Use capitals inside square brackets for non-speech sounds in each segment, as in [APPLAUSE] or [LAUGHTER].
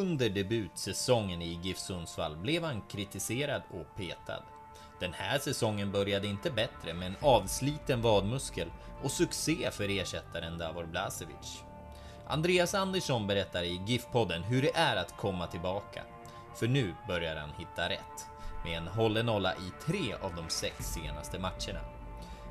Under debutsäsongen i GIF Sundsvall blev han kritiserad och petad. Den här säsongen började inte bättre med en avsliten vadmuskel och succé för ersättaren Davor Blasevic. Andreas Andersson berättar i GIF-podden hur det är att komma tillbaka. För nu börjar han hitta rätt. Med en hållen nolla i tre av de sex senaste matcherna.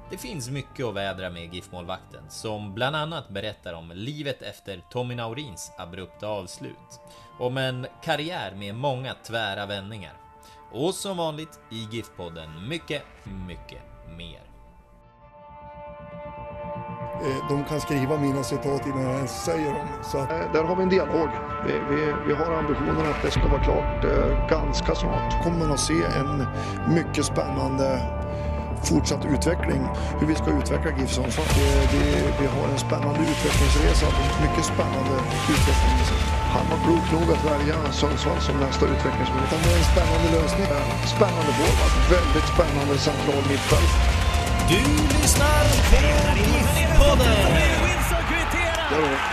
Det finns mycket att vädra med GIF-målvakten, som bland annat berättar om livet efter Tommy Naurins abrupta avslut. Om en karriär med många tvära vändningar. Och som vanligt i GIF-podden mycket, mycket mer. Eh, De kan skriva mina citat innan jag ens säger dem. Så att, Eh, Där har vi en dialog. Vi, vi, vi har ambitionen att det ska vara klart eh, ganska snart. kommer man att se en mycket spännande fortsatt utveckling. Hur vi ska utveckla GIF Sundsvall. Det- Vi har en spännande utvecklingsresa. Mycket spännande utveckling. Han var klok nog att välja Sundsvall som nästa utvecklingsmöjlighet. Det är en spännande lösning. Spännande forward, väldigt spännande central mittfält. Du lyssnar på GIF-podden.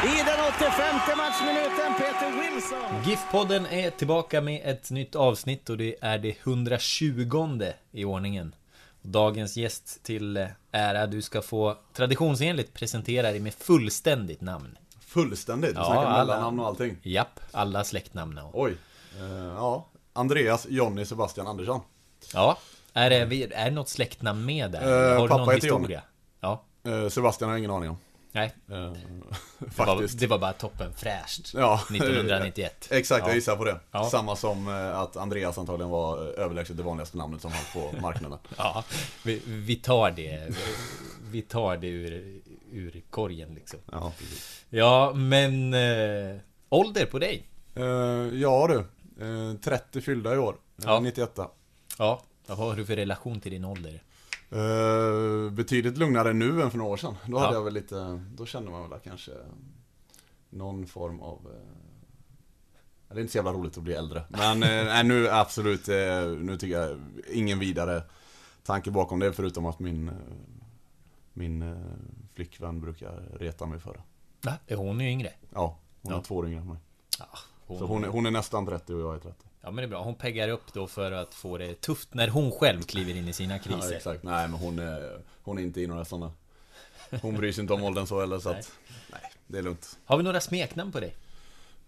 I den 85 matchminuten, Peter Wilson. GIF-podden är tillbaka med ett nytt avsnitt och det är det 120 i ordningen. Dagens gäst till eh, ära, du ska få traditionsenligt presentera dig med fullständigt namn. Fullständigt? Du Ja, snackar alla. mellannamn och allting? Japp, alla släktnamn och... Oj. Eh, ja. Andreas Jonny Sebastian Andersson. Ja, är det, är det något släktnamn med där? Eh, Har du pappa någon heter historia? Ja, Eh, Sebastian har jag ingen aning om. nej. Eh, [LAUGHS] Det var, faktiskt. det var bara toppen fräscht. Ja. 1991. [LAUGHS] Exakt, Ja. jag gissar på det. Ja. Samma som eh, att Andreas antagligen var eh, överlägset det vanligaste namnet som fanns på marknaden. [LAUGHS] Ja, vi, vi tar det. Vi tar det ur, ur korgen liksom. Ja, precis. Ja, men... Eh, ålder på dig? Eh, ja du. Eh, 30 fyllda i år. Eh, Ja. 91. Ja, vad har du för relation till din ålder? Eh, betydligt lugnare nu än för några år sedan. Då hade Ja. jag väl lite, då kände man väl kanske någon form av eh, Det är inte så jävla roligt att bli äldre. Men eh, nej, nu absolut, eh, nu tycker jag ingen vidare tanke bakom det förutom att min eh, Min eh, flickvän brukar reta mig för det. Va? Är hon ju yngre? Ja, hon Ja. är två år yngre än mig. Ja, hon, Så hon är, hon är nästan 30 och jag är 30. ja, men det är bra. Hon peggar upp då för att få det tufft när hon själv kliver in i sina Ja, kriser. exakt. Nej men hon är, hon är inte i några sådana Hon bryr sig inte om åldern så heller så att [LAUGHS] Nej, det är lugnt. Har vi några smeknamn på dig?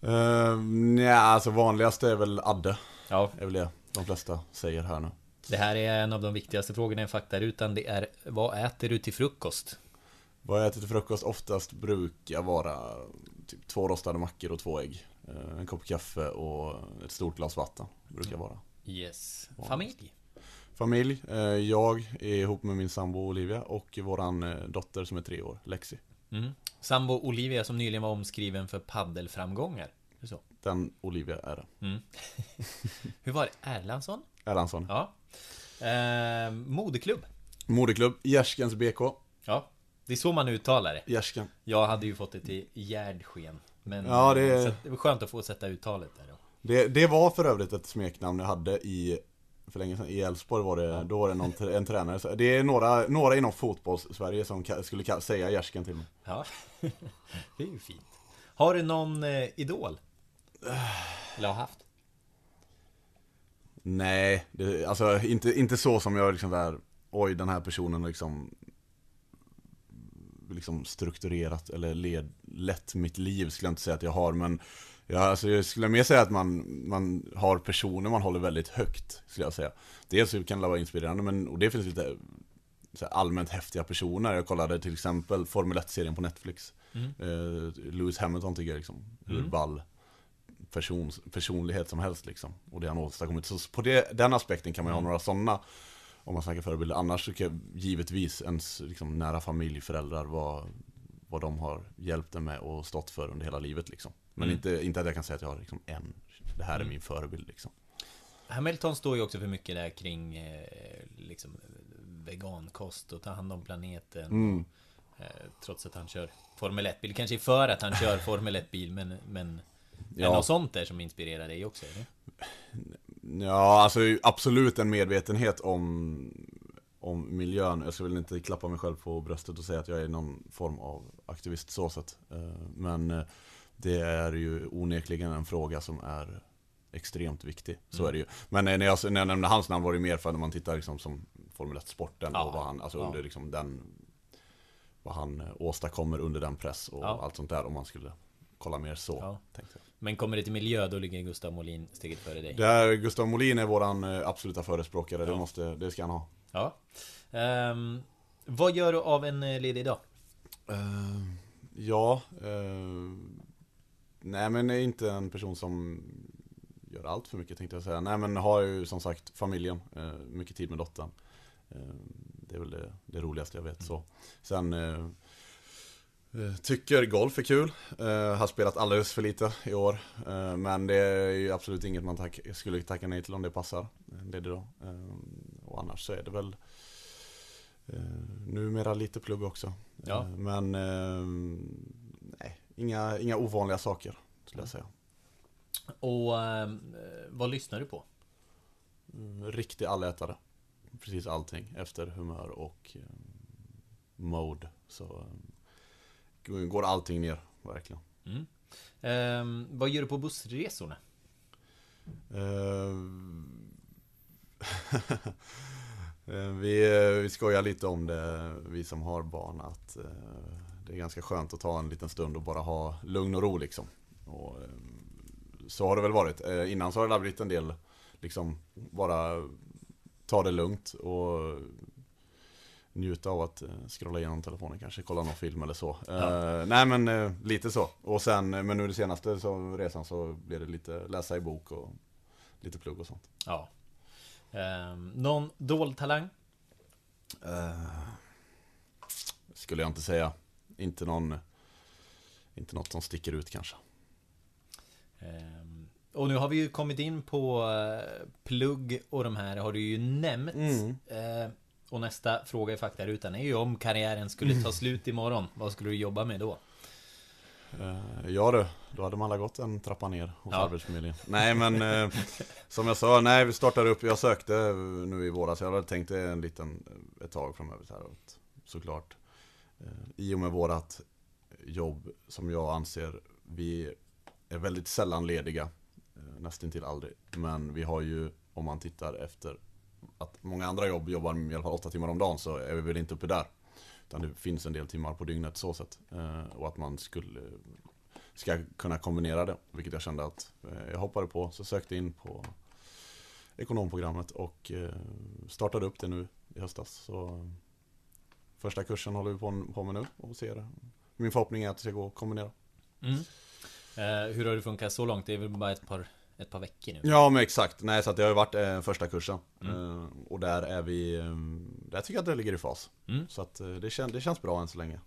Uh, nej, alltså vanligaste är väl Adde. Ja, är väl det de flesta säger här nu. det här är en av de viktigaste frågorna i faktarutan. Det är vad äter du till frukost? Vad jag äter till frukost oftast brukar vara typ två rostade mackor och två ägg. Eh, en kopp kaffe och ett stort glas vatten. Brukar vara. Yes. Familj? Familj. eh, jag är ihop med min sambo Olivia och våran eh, dotter som är tre år, Lexi. Mm. Sambo Olivia som nyligen var omskriven för paddelframgångar. Så. Den Olivia är det. Mm. [LAUGHS] Hur var det? Erlandsson? Erlandsson. Ja. Eh, modeklubb? Moderklubb, Gärskens BK. Ja. Det är så man uttalar det. Gärsken. Jag hade ju fått det till Gärdsken. Men Ja, det- det var skönt att få sätta uttalet där då. Det, det var för övrigt ett smeknamn jag hade i för länge sedan, i Elfsborg var det, då var det någon, en tränare, det är några, några inom fotbolls-Sverige som skulle säga gärsken till mig. Ja. [LAUGHS] det är ju fint. Har du någon eh, idol? Eller har haft? Nej, det, alltså inte, inte så som jag liksom där, oj den här personen liksom liksom strukturerat eller led, lett mitt liv skulle jag inte säga att jag har men Ja, alltså jag skulle mer säga att man, man har personer man håller väldigt högt, skulle jag säga. Dels kan det vara inspirerande, men och det finns lite allmänt häftiga personer. Jag kollade till exempel Formel 1-serien på Netflix. Mm. Eh, Lewis Hamilton tycker jag liksom, hur Mm. ball person, personlighet som helst liksom. Och det han åstadkommit. Så på det, den aspekten kan man ju ha Mm. några sådana om man snackar förebilder. Annars tycker jag givetvis ens liksom, nära familj, föräldrar, vad, vad de har hjälpt en med och stått för under hela livet liksom. Men Mm. inte, inte att jag kan säga att jag har liksom en, det här är Mm. min förebild liksom. Hamilton står ju också för mycket där kring eh, liksom vegankost och ta hand om planeten. Mm. Och, eh, trots att han kör Formel 1-bil. Kanske för att han kör [LAUGHS] Formel 1-bil, men... men Ja. Är det något sånt där som inspirerar dig också? Eller? Ja, alltså absolut en medvetenhet om, om miljön. Jag ska väl inte klappa mig själv på bröstet och säga att jag är någon form av aktivist så sett. Eh, Men eh, det är ju onekligen en fråga som är extremt viktig. Så är det ju. Men eh, när jag, när jag nämnde hans namn var det mer för när man tittar liksom som Formel 1-sporten Ja. och vad han, alltså Ja. under liksom den vad han åstadkommer under den press och Ja. allt sånt där om man skulle kolla mer så. Ja. Tänkte jag. Men kommer det till miljö, då ligger Gustav Molin steget före dig. Där Gustav Molin är våran eh, absoluta förespråkare, Ja. det, måste, det ska han ha. Ja. Ehm, vad gör du av en eh, ledig dag? Eh, ja, eh, nej men är inte en person som gör allt för mycket tänkte jag säga. Nej men har ju som sagt familjen, eh, mycket tid med dottern. Det är väl det, det roligaste jag vet så. Sen tycker golf är kul. Eh, har spelat alldeles för lite i år. Eh, men det är ju absolut inget man tack, skulle tacka nej till om det passar. En ledig dag. Eh, och annars så är det väl eh, numera lite plugg också. Ja. Eh, Men eh, nej, inga, inga ovanliga saker skulle jag säga. Och ehm, eh, vad lyssnar du på? Mm, Riktig allätare. Precis allting efter humör och eh, mode. Så eh, går allting ner, verkligen. Mm. Ehm, vad gör du på bussresorna? Eh, [LAUGHS] eh, vi, eh, vi skojar lite om det, vi som har barn, att eh, det är ganska skönt att ta en liten stund och bara ha lugn och ro liksom. Och, så har det väl varit. Innan så har det blivit en del, liksom, bara ta det lugnt och njuta av att eh, scrolla igenom telefonen kanske, kolla någon film eller så. Eh, nej men eh, lite så. Och sen, men nu det senaste så, resan så blev det lite läsa i bok och lite plugg och sånt. Ja. Ehm, någon dold talang? Eh, skulle jag inte säga. Inte någon, inte något som sticker ut kanske. Ehm, och nu har vi ju kommit in på plugg och de här har du ju nämnt. Mm. Och nästa fråga i faktarutan är ju om karriären skulle ta slut imorgon. Vad skulle du jobba med då? Eh, ja du, då hade man alla gått en trappa ner hos Ja. Arbetsförmedlingen. Nej men eh, som jag sa, nej vi startade upp, jag sökte nu i våras, jag hade tänkt det en liten, eh, ett tag framöver så här, såklart. Eh, I och med vårat jobb som jag anser, vi är väldigt sällan lediga. Eh, nästan till aldrig. Men vi har ju, om man tittar efter att många andra jobb jobbar i alla fall åtta timmar om dagen så är vi väl inte uppe där. Utan det finns en del timmar på dygnet så sätt. Eh, och att man skulle ska kunna kombinera det. Vilket jag kände att eh, jag hoppade på. Så sökte in på ekonomprogrammet och eh, startade upp det nu i höstas. Så första kursen håller vi på, med nu och ser. Min förhoppning är att det ska gå att kombinera. Mm. Hur har det funkat så långt? Det är väl bara ett par, ett par veckor nu? Ja men exakt. Nej så att det har ju varit eh, första kursen. Mm. Eh, och där är vi, eh, där tycker jag att det ligger i fas. Mm. Så att eh, det, kän, det känns bra än så länge.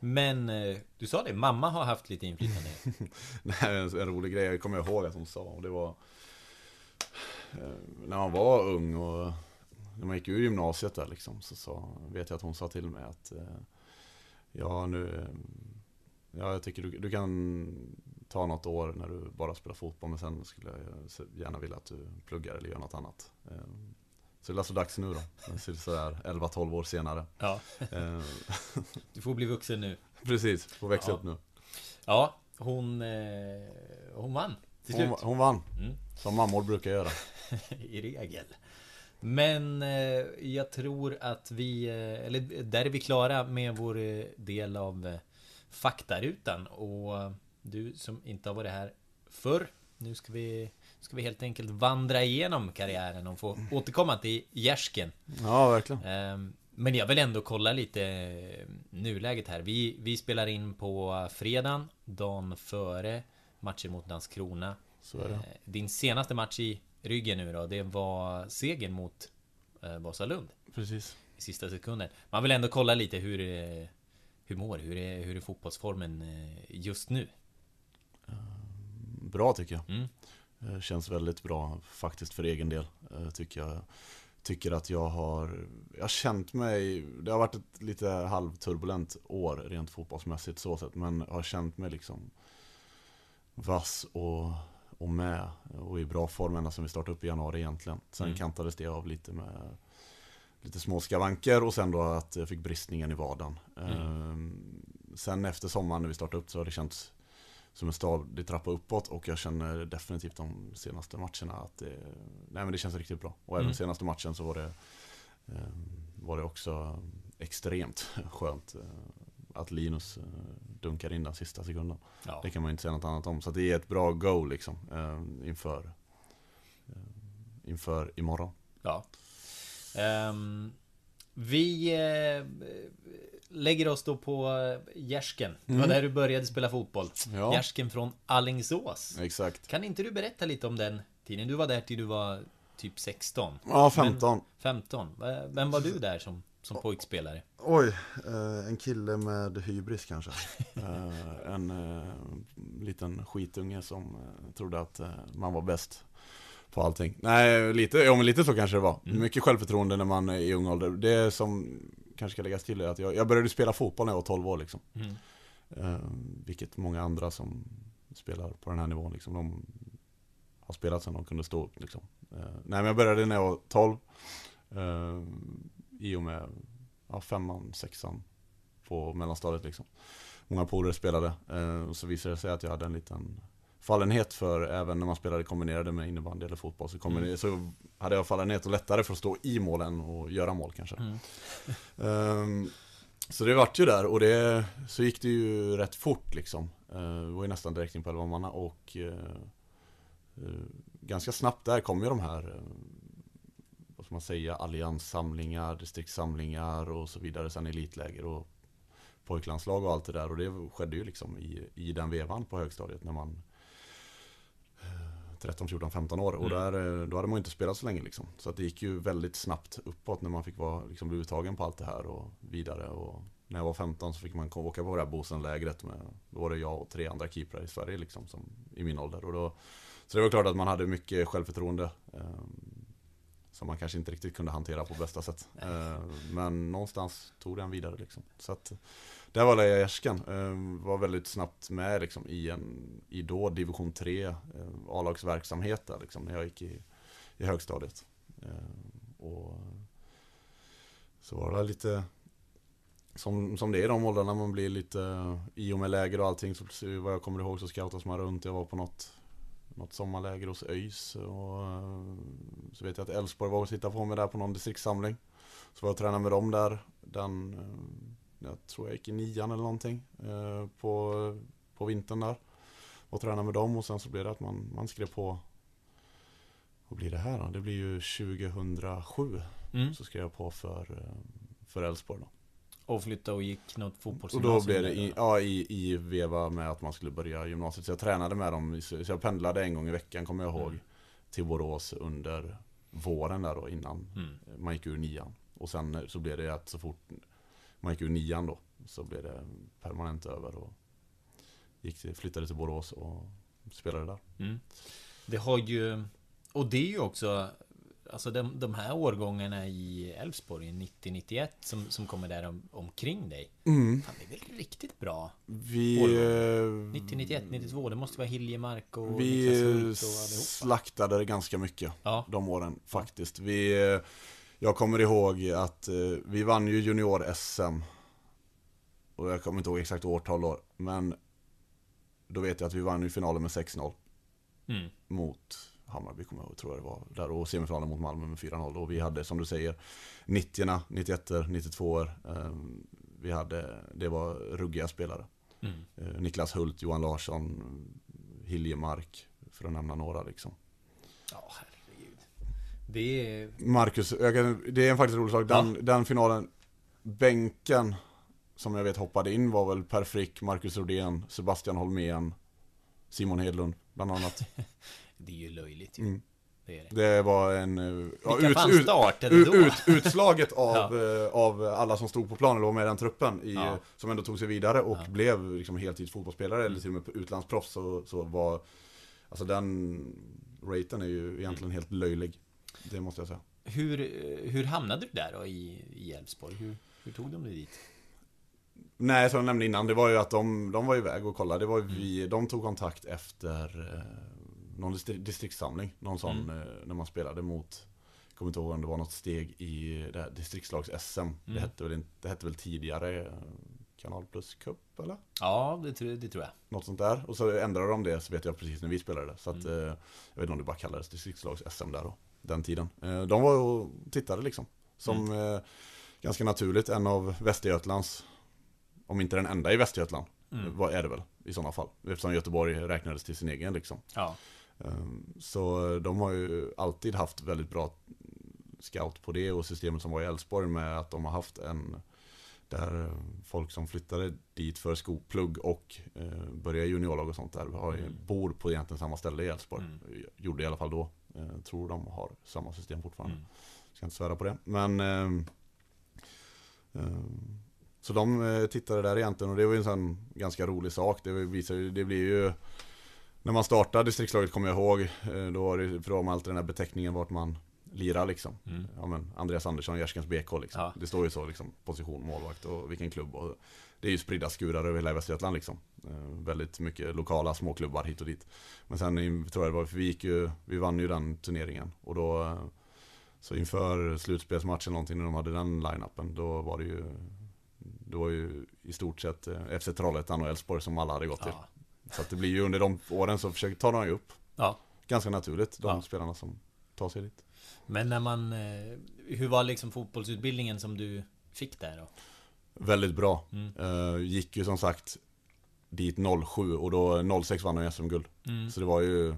Men eh, du sa det, mamma har haft lite inflytande. [LAUGHS] Nej, en, en rolig grej, jag kommer ihåg att hon sa, och det var eh, När man var ung och när man gick ur gymnasiet där liksom, så sa, vet jag att hon sa till mig att Ja nu, ja jag tycker du, du kan ta något år när du bara spelar fotboll, men sen skulle jag gärna vilja att du pluggar eller gör något annat. Eh, Så det är alltså dags nu då, så sådär 11-12 år senare. Ja, Eh, [LAUGHS] du får bli vuxen nu. Precis, får växa Ja. upp nu. Ja, hon, eh, hon vann till Hon, slut. hon vann, Mm. som mammor brukar göra. [LAUGHS] I regel. Men eh, jag tror att vi, eh, eller där är vi klara med vår del av faktarutan. Och du som inte har varit här förr, nu ska vi, ska vi helt enkelt vandra igenom karriären och få återkomma till gärsken. Ja, verkligen. Ehm, Men jag vill ändå kolla lite nuläget här. Vi, vi spelar in på fredagen, dagen före matchen mot Landskrona. Så är det. Eh, Din senaste match i ryggen nu då, det var segern mot eh, Vasalund Precis. i sista sekunden. Man vill ändå kolla lite hur, eh, hur mår hur är, hur är fotbollsformen just nu? Bra tycker jag. Mm. Eh, Känns väldigt bra faktiskt för egen del, eh, tycker jag. Tycker att jag har, jag har känt mig, det har varit ett lite halvturbulent år rent fotbollsmässigt så sett, men har känt mig liksom vass och, och med och i bra form ända sedan vi startade upp i januari egentligen. Sen Mm. kantades det av lite med lite små skavanker och sen då att jag fick bristningen i vaden. Ehm, sen efter sommaren när vi startade upp så har det känts som en stadig trappa uppåt och jag känner definitivt de senaste matcherna att det, nej men det känns riktigt bra. Och även Mm. senaste matchen så var det, eh, var det också extremt skönt eh, att Linus eh, dunkar in den sista sekunden. Ja. Det kan man inte säga något annat om. Så det är ett bra go liksom eh, inför, eh, inför imorgon. Ja. Ehm, vi eh, lägger oss då på eh, Gärsken. Det var Mm. där du började spela fotboll. Ja. Gärsken från Allingsås. Exakt. Kan inte du berätta lite om den tiden? Du var där till du var typ 16. Ja, 15. 15. V- Vem var du där som, som pojkspelare? Oj, eh, en kille med hybris kanske. [LAUGHS] Eh, en eh, liten skitunge som eh, trodde att eh, man var bäst på allting. Nej, lite, ja, men lite så kanske det var. Mm. Mycket självförtroende när man är i ung ålder. Det som kanske ska läggas till är att jag, jag började spela fotboll när jag var 12 år liksom. Mm. Eh, vilket många andra som spelar på den här nivån liksom, de har spelat sedan de kunde stå upp liksom. Eh, nej men jag började när jag var 12. Eh, I och med ja, femman, sexan på mellanstadiet liksom. Många polare spelade. Eh, och så visade det sig att jag hade en liten fallenhet för, även när man spelade kombinerade med innebandy eller fotboll, så, Mm. så hade jag fallenhet och lättare för att stå i målen och göra mål kanske. Mm. Ehm, så det vart ju där och det, så gick det ju rätt fort liksom. Uh, det var ju nästan direkt in på 11 manna och eh, eh, ganska snabbt där kom ju de här, uh, vad ska man säga, allianssamlingar, distriktssamlingar och så vidare, sen elitläger och pojklandslag och allt det där och det skedde ju liksom i, i den vevan på högstadiet när man 13, 14, 15 år och Mm. där, eh, då hade man ju inte spelat så länge liksom. Så att det gick ju väldigt snabbt uppåt när man fick vara, liksom, bli uttagen på allt det här och vidare. Och när jag var 15 så fick man åka på det här Bosenlägret med, då var det jag och tre andra keeprar i Sverige liksom, som, i min ålder. Och då, så det var klart att man hade mycket självförtroende. Eh, som man kanske inte riktigt kunde hantera på bästa sätt. Eh, men någonstans tog den vidare liksom. Så att där var jag i ehm, var väldigt snabbt med liksom, i en, i då division 3 ehm, A-lagsverksamhet där liksom, när jag gick i, i högstadiet. Ehm, och så var det lite som, som det är i de åldrarna man blir lite I och med läger och allting så vad jag kommer ihåg så scoutas man runt. Jag var på något något sommarläger hos ÖIS och så vet jag att Elfsborg var och tittade på mig där på någon distriktssamling. Så var jag och tränade med dem där. Den, jag tror jag gick i nian eller någonting eh, på, på vintern där. Och tränade med dem och sen så blev det att man, man skrev på Vad blir det här då? Det blir ju 2007 Mm. så skrev jag på för eh, för Elfsborg då. Och flytta och gick något Och fotbollsgymnasium då blev det i, ja, i, i veva med att man skulle börja gymnasiet. Så jag tränade med dem, så jag pendlade en gång i veckan kommer jag ihåg. Mm. Till Borås under våren där då innan Mm. man gick ur nian. Och sen så blev det att så fort man gick ur nian då så blev det permanent över och gick till, flyttade till Borås och spelade där. Mm. Det har ju... Och det är ju också... Alltså de, de här årgångarna i Elfsborg, 90-91, som, som kommer där om, omkring dig. Mm. Fan, det är väl riktigt bra? Vi... Årgång. eh, 90, 91, 92, det måste vara Hiljemark och Vi Niklas Hult och allihopa. slaktade det ganska mycket Ja. de åren faktiskt. Vi, jag kommer ihåg att eh, vi vann ju junior-SM. Och jag kommer inte ihåg exakt årtal då. Men då vet jag att vi vann ju finalen med 6-0 Mm. mot Hammarby kommer jag ihåg, tror jag det var. Där och semifinalen mot Malmö med 4-0. Och vi hade som du säger 90 91 92 eh, Vi hade, det var ruggiga spelare. Mm. Eh, Niklas Hult, Johan Larsson, Hiljemark, för att nämna några liksom. Ja. Det är... Marcus, kan, det är en faktiskt rolig sak, den, den finalen, bänken som jag vet hoppade in var väl Per Frick, Marcus Rodén, Sebastian Holmén, Simon Hedlund bland annat. [LAUGHS] Det är ju löjligt ju. Mm. Det är det. Det var en... ja, Vilka ut, då? ut, utslaget [LAUGHS] av, eh, av alla som stod på planen, eller var med i den truppen, i, Ja. som ändå tog sig vidare och Ja. Mm. blev liksom heltidsfotbollsspelare eller till och med utlandsproffs så, så var Alltså den raten är ju egentligen helt löjlig. Det måste jag säga. Hur, hur hamnade du där då i Elfsborg? Hur, hur tog de dig dit? Nej, som jag nämnde innan, det var ju att de, de var iväg och kollade. Det var vi, de tog kontakt efter eh, någon distri- distriktssamling. Någon sån, Mm. eh, när man spelade mot, jag kommer inte ihåg om det var något steg i det här distriktslags-SM. Det, Mm. hette väl, det hette väl tidigare eh, Kanal Plus Cup, eller? Ja, det, tror- det tror jag. Något sånt där. Och så ändrade de det, så vet jag precis när vi spelade. det. Så att, Mm. eh, jag vet inte om det bara kallades distriktslags-SM där då. Den tiden. Eh, de var och tittade liksom. Som Mm. eh, ganska naturligt en av Västergötlands, om inte den enda i Västergötland, Mm. vad är det väl i sådana fall. Eftersom Göteborg räknades till sin egen liksom. Ja. Ehm, Så de har ju alltid haft väldigt bra scout på det och systemet som var i Elfsborg med att de har haft en där folk som flyttade dit för skoplugg och eh, började juniorlag och sånt där har, Mm. bor på egentligen samma ställe i Elfsborg. Mm. Gjorde i alla fall då. Eh, tror de har samma system fortfarande. Mm. Ska inte svära på det. Men ehm, ehm, Så de eh, tittade där egentligen och det var ju en sån ganska rolig sak. Det visar det blir ju När man startade distriktslaget kommer jag ihåg eh, Då var det, för då har man alltid den här beteckningen vart man lirar liksom. Mm. Ja men Andreas Andersson, Gärskens BK liksom. Ja. Det står ju så liksom, position, målvakt och vilken klubb. Och det är ju spridda skurar över hela Västergötland liksom. Eh, väldigt mycket lokala småklubbar hit och dit. Men sen tror jag det var, för vi gick ju, vi vann ju den turneringen. Och då, eh, så inför slutspelsmatchen någonting när de hade den line-upen, då var det ju det var ju i stort sett eh, FC Trollhättan och Elfsborg som alla hade gått till. Ja. Så att det blir ju under de åren så försöker ta de ju upp. ja. Ganska naturligt, de Ja. spelarna som tar sig dit. Men när man... Hur var liksom fotbollsutbildningen som du fick där då? Väldigt bra. Mm. Eh, gick ju som sagt dit 07 och då 06 vann de SM-guld. Mm. Så det var ju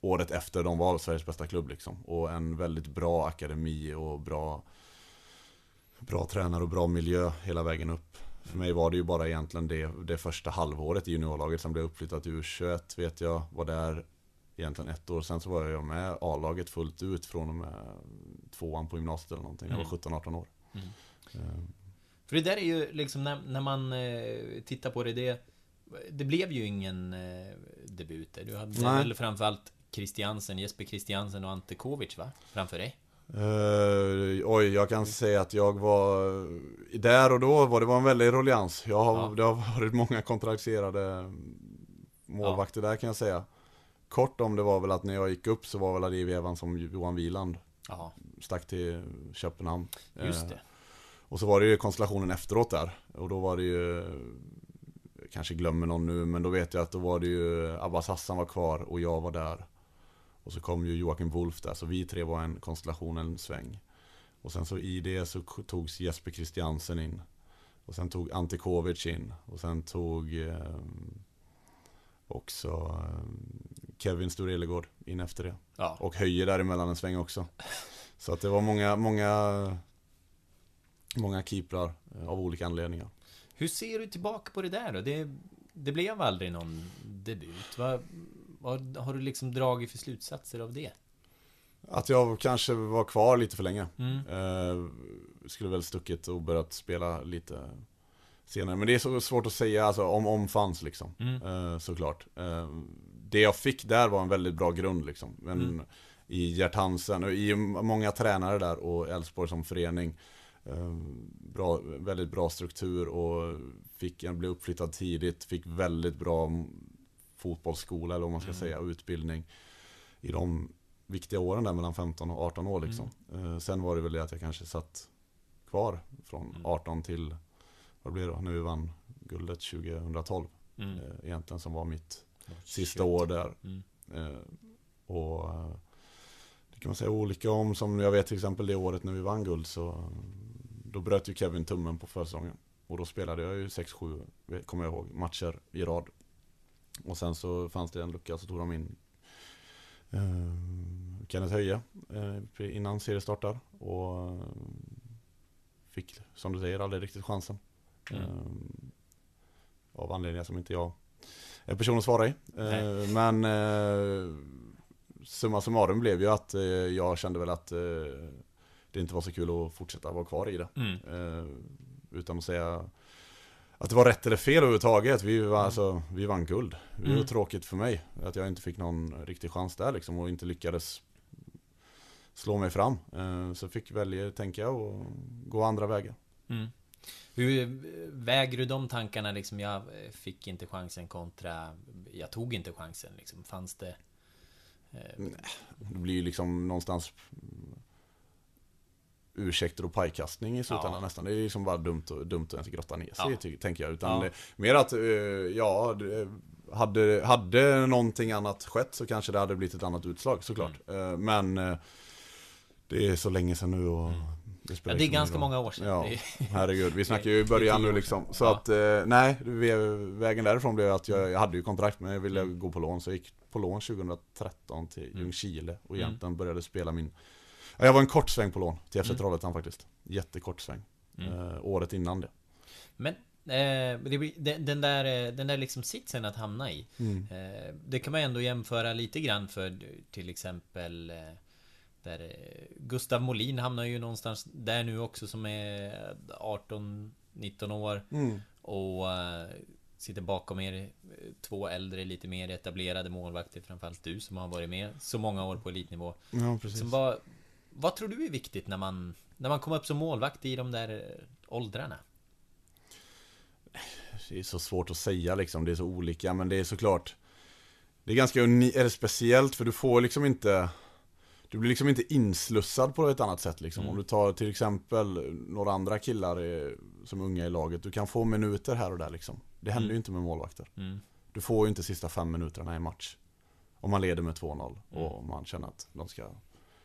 året efter de var Sveriges bästa klubb liksom. Och en väldigt bra akademi och bra, bra tränare och bra miljö hela vägen upp. För mig var det ju bara egentligen det, det första halvåret i juniorlaget. Sen blev jag uppflyttad till U21 vet jag. Var där egentligen ett år. Sen så var jag med A-laget fullt ut från och med tvåan på gymnasiet eller någonting. Jag var Mm. 17-18 år. Mm. Eh, För det där är ju liksom när, när man eh, tittar på det, det Det blev ju ingen eh, debut. Du hade Nej. väl framförallt Christiansen, Jesper Christiansen och Ante Kovic va? Framför dig? Eh, oj, jag kan säga att jag var Där och då var det var en väldig ruljans jag har, Ja. Det har varit många kontrakterade Målvakter där kan jag säga Kort om det var väl att när jag gick upp så var väl det i vevan som Johan Wieland Ja, Stack till Köpenhamn just Eh, det. Och så var det ju konstellationen efteråt där. Och då var det ju jag Kanske glömmer någon nu men då vet jag att då var det ju Abbas Hassan var kvar och jag var där. Och så kom ju Joakim Wolf där så vi tre var en konstellation en sväng. Och sen så i det så togs Jesper Christiansen in. Och sen tog Ante Kovic in. Och sen tog eh, Också eh, Kevin Storelegård in efter det. Ja. och höjer däremellan en sväng också. Så att det var många, många Många keeprar eh, av olika anledningar. Hur ser du tillbaka på det där då? Det, det blev aldrig någon debut. Vad, vad har du liksom dragit för slutsatser av det? Att jag kanske var kvar lite för länge. Mm. Eh, skulle väl stuckit och börjat spela lite senare. Men det är så svårt att säga, alltså om om fanns liksom. Mm. Eh, såklart. Eh, det jag fick där var en väldigt bra grund liksom. Men Mm. i Gert Hansen, och i många tränare där och Elfsborg som förening. Eh, bra, väldigt bra struktur och fick, jag blev uppflyttad tidigt, fick väldigt bra fotbollsskola eller vad man ska Mm. säga, utbildning. I de viktiga åren där mellan 15 och 18 år liksom. Eh, sen var det väl det att jag kanske satt kvar från Mm. 18 till, vad blir det då, när vi vann guldet 2012. Mm. Eh, egentligen som var mitt sista år där. Mm. Eh, och eh, det kan man säga olika om, som jag vet till exempel det året när vi vann guld så då bröt ju Kevin tummen på försäsongen. Och då spelade jag ju 6-7, kommer jag ihåg, matcher i rad. Och sen så fanns det en lucka så tog de in eh, Kenneth Höje eh, innan seriestartar. Och eh, fick, som du säger, aldrig riktigt chansen. Mm. Eh, av anledningar som inte jag är personen att svara i. Eh, men eh, summa summarum blev ju att jag kände väl att det inte var så kul att fortsätta vara kvar i det. Mm. Eh, utan att säga att det var rätt eller fel överhuvudtaget. Vi, var, alltså, vi vann guld. Det var tråkigt för mig att jag inte fick någon riktig chans där liksom och inte lyckades slå mig fram. Eh, Så fick välja, tänker jag, och gå andra vägar. Mm. Hur väger du de tankarna liksom? Jag fick inte chansen kontra jag tog inte chansen liksom. Fanns det... Eh, Det blir ju liksom någonstans mm, ursäkter och pajkastning i slutändan Ja. nästan. Det är liksom bara dumt, och, dumt att ens grotta ner sig, Ja. ty- tänker jag. Utan Ja. det, mer att, eh, ja, det, hade, hade någonting annat skett så kanske det hade blivit ett annat utslag såklart. Mm. Eh, Men eh, det är så länge sedan nu och det spelar Ja, det är liksom ganska många år sedan. Ja, Det herregud. Vi snackar ju i det början nu liksom. Så Ja. att, nej, vägen därifrån blev att jag, jag hade ju kontrakt men jag ville Mm. gå på lån. Så jag gick på lån 2013 till Mm. Ljungskile och Mm. egentligen började spela min... Ja, jag var en kort sväng på lån till FC Mm. Trollhättan faktiskt. Jättekort sväng. Mm. Eh, året innan det. Men eh, den, där, eh, den där liksom sitsen att hamna i. Eh, det kan man ändå jämföra lite grann för till exempel eh, där eh, Gustav Molin hamnar ju någonstans där nu också som är 18-19 år Mm. och sitter bakom er två äldre lite mer etablerade målvakter framförallt du som har varit med så många år på elitnivå. Ja, precis. Som vad, vad tror du är viktigt när man när man kommer upp som målvakt i de där eh, åldrarna? Det är så svårt att säga liksom, det är så olika men det är såklart Det är ganska uni- eller speciellt för du får liksom inte Du blir liksom inte inslussad på ett annat sätt liksom. Mm. Om du tar till exempel några andra killar eh, som unga i laget Du kan få minuter här och där liksom Det händer Mm. ju inte med målvakter Mm. Du får ju inte sista fem minuterna i match Om man leder med 2-0 Mm. och man känner att de ska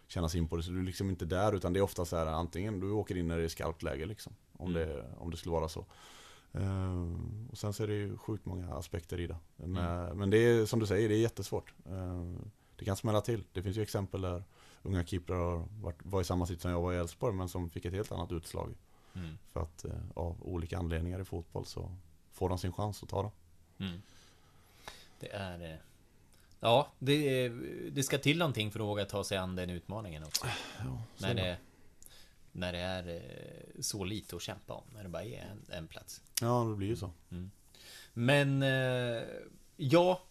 känna sig in på det Så du är liksom inte där utan det är ofta så här antingen du åker in när det är skarpt läge liksom Om, Mm. det, om det skulle vara så Eh, och sen så är det ju sjukt många aspekter i det. Men, Mm. men det är som du säger, det är jättesvårt. Eh, det kan smälla till. Det finns ju exempel där unga keeprar har varit, var i samma sitt som jag var i Elfsborg men som fick ett helt annat utslag. Mm. För att eh, av olika anledningar i fotboll så får de sin chans att ta den. Mm. Det är... Ja, det, det ska till någonting för att våga ta sig an den utmaningen också. så när, är det. när det är eh, så lite att kämpa om. När det bara är en, en plats. Ja, det blir ju så. Men... eh, Ja,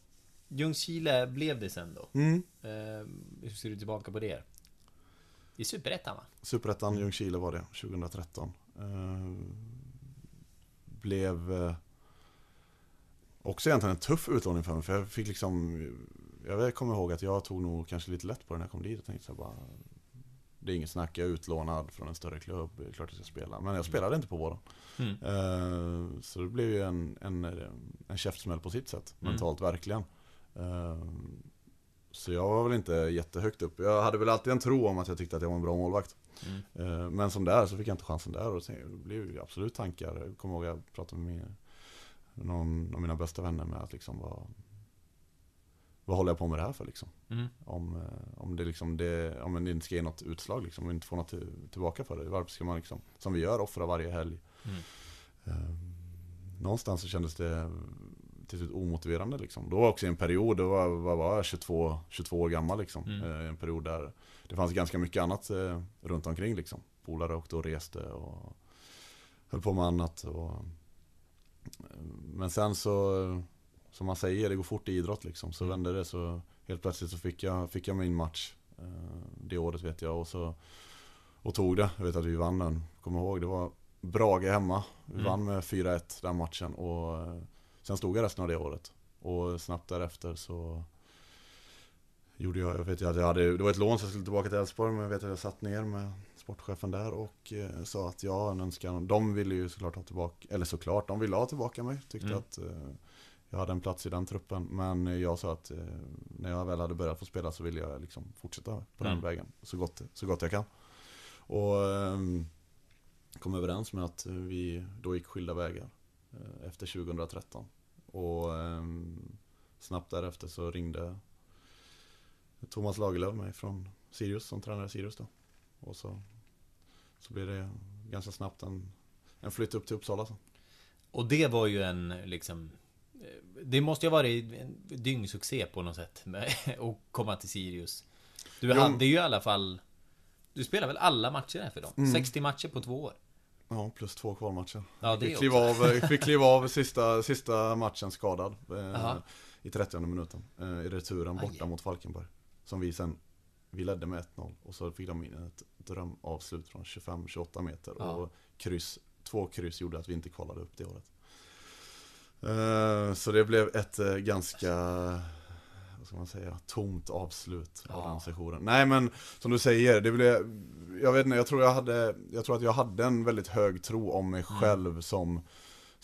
Ljungskile blev det sen då. Mm. Eh, Hur ser du tillbaka på det? I Superettan va? Superettan Ljungskile var det, 2013. Eh, blev också egentligen en tuff utlåning för mig, för jag fick liksom Jag kommer ihåg att jag tog nog kanske lite lätt på det när jag kom dit och tänkte så här bara Det är inget snack, jag är utlånad från en större klubb, det är klart jag ska spela. Men jag spelade inte på våren. Mm. Eh, Så det blev ju en, en, en käftsmäll på sitt sätt, Mm. mentalt verkligen. Eh, Så jag var väl inte jättehögt upp. Jag hade väl alltid en tro om att jag tyckte att jag var en bra målvakt. Mm. Eh, Men som där så fick jag inte chansen där och det blev ju absolut tankar. Jag kommer ihåg att jag pratade med min- någon av mina bästa vänner med att liksom vad, vad håller jag på med det här för liksom? Mm. Om, eh, om det liksom det, om det inte ska ge något utslag liksom och inte få något till, tillbaka för det. Varför ska man liksom, som vi gör, offra varje helg? Mm. Eh, Någonstans så kändes det till slut omotiverande liksom. Då var också en period, då var, vad var jag, 22, 22 år gammal liksom. Mm. Eh, En period där det fanns ganska mycket annat eh, runt omkring liksom. Polare åkte och reste och höll på med annat. Och, men sen så, som man säger, det går fort i idrott liksom. Så Mm. vände det så helt plötsligt så fick jag, fick jag min match. eh, Det året vet jag och så och tog det. Jag vet att vi vann den. Kommer ihåg, det var Brage hemma. Vi Mm. vann med 4-1 den matchen och eh, sen stod jag resten av det året. Och snabbt därefter så gjorde jag, jag vet att jag hade, det var ett lån så jag skulle tillbaka till Elfsborg men jag vet att jag satt ner med sportchefen där och eh, sa att jag har en önskan. De ville ju såklart ha tillbaka, eller såklart, de ville ha tillbaka mig. Tyckte Mm. att eh, jag hade en plats i den truppen. Men jag sa att eh, när jag väl hade börjat få spela så ville jag liksom fortsätta på den Mm. vägen så gott, så gott jag kan. Och ehm, kom överens med att vi då gick skilda vägar eh, efter 2013. Och ehm, snabbt därefter så ringde Thomas Lagerlöf mig från Sirius som tränare Sirius då. Och så, så blev det ganska snabbt en, en flytt upp till Uppsala. Så. Och det var ju en liksom eh, Det måste ju ha varit en dyngsuccé på något sätt [LAUGHS] att komma till Sirius Du Jo. hade ju i alla fall Du spelade väl alla matcher där för dem? Mm. 60 matcher på två år? Ja, plus två kvalmatcher. Ja, det fick, kliva av, fick kliva av sista, sista matchen skadad. Eh. I 30 minuten. Eh, I returen Aj. borta mot Falkenberg. Som vi sen, vi ledde med 1-0. Och så fick de in ett drömavslut från 25-28 meter. Ja. Och kryss, två kryss gjorde att vi inte kvalade upp det året. Eh, så det blev ett eh, ganska, vad ska man säga, tomt avslut av Ja. den sessionen. Nej men, som du säger, det blev, jag vet inte, jag tror jag hade, jag tror att jag hade en väldigt hög tro om mig Mm. själv som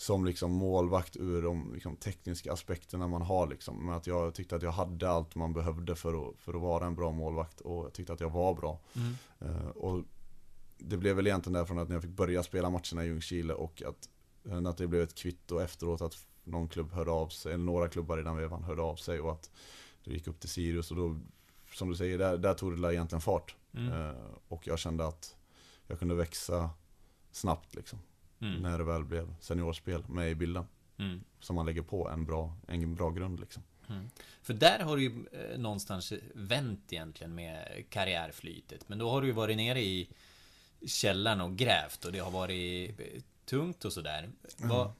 som liksom målvakt ur de liksom, tekniska aspekterna man har liksom. Men att jag tyckte att jag hade allt man behövde för att, för att vara en bra målvakt och jag tyckte att jag var bra. Mm. Eh, och det blev väl egentligen därifrån att när jag fick börja spela matcherna i Ljungskile och att, eh, att det blev ett kvitto efteråt att någon klubb hörde av sig, eller några klubbar i den vevan hörde av sig och att det gick upp till Sirius och då, som du säger, där, där tog det egentligen fart. Mm. Eh, och jag kände att jag kunde växa snabbt liksom. Mm. När det väl blev seniorspel med i bilden. Mm. Som man lägger på en bra, en bra grund liksom. För där har du ju eh, någonstans vänt egentligen med karriärflytet. Men då har du ju varit nere i källaren och grävt och det har varit eh, tungt och sådär. Vad-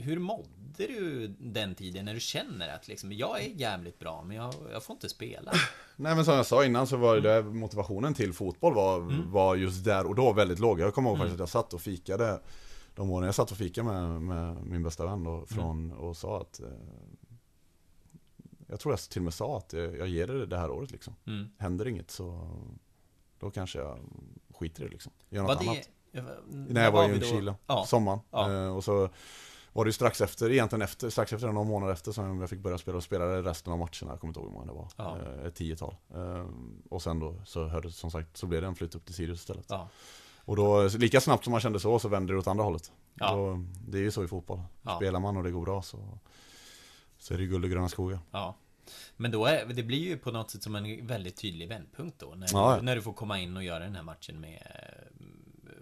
Hur mådde du den tiden när du känner att liksom, jag är jävligt bra men jag, jag får inte spela? [CLEARS THROAT] Nej men som jag sa innan så var det motivationen till fotboll var, var just där och då väldigt låg. Jag kommer ihåg faktiskt att jag satt och fikade de åren jag satt och fikade med, med min bästa vän då, från, och sa att eh, Jag tror jag till och med sa att eh, jag ger det det här året liksom. Mm. Händer inget så då kanske jag skiter i det liksom. Gör något Var annat. det... vad- När jag var i vi då? Ljungskile, Ja. sommaren. Ja. Eh, och så var det ju strax efter, egentligen efter, strax efter, några månader efter som jag fick börja spela och spelade resten av matcherna. Jag kommer inte ihåg hur många det var. Ja. Eh, ett tiotal. Eh, och sen då så hörde, som sagt, så blev det en flytt upp till Sirius istället. Ja. Och då, lika snabbt som man kände så, så vände det åt andra hållet. Ja. Då, det är ju så i fotboll. Spelar man och det går bra så, så är det guld och gröna skogar. Ja. Men då är, det blir ju på något sätt som en väldigt tydlig vändpunkt då. När, Ja, när du får komma in och göra den här matchen med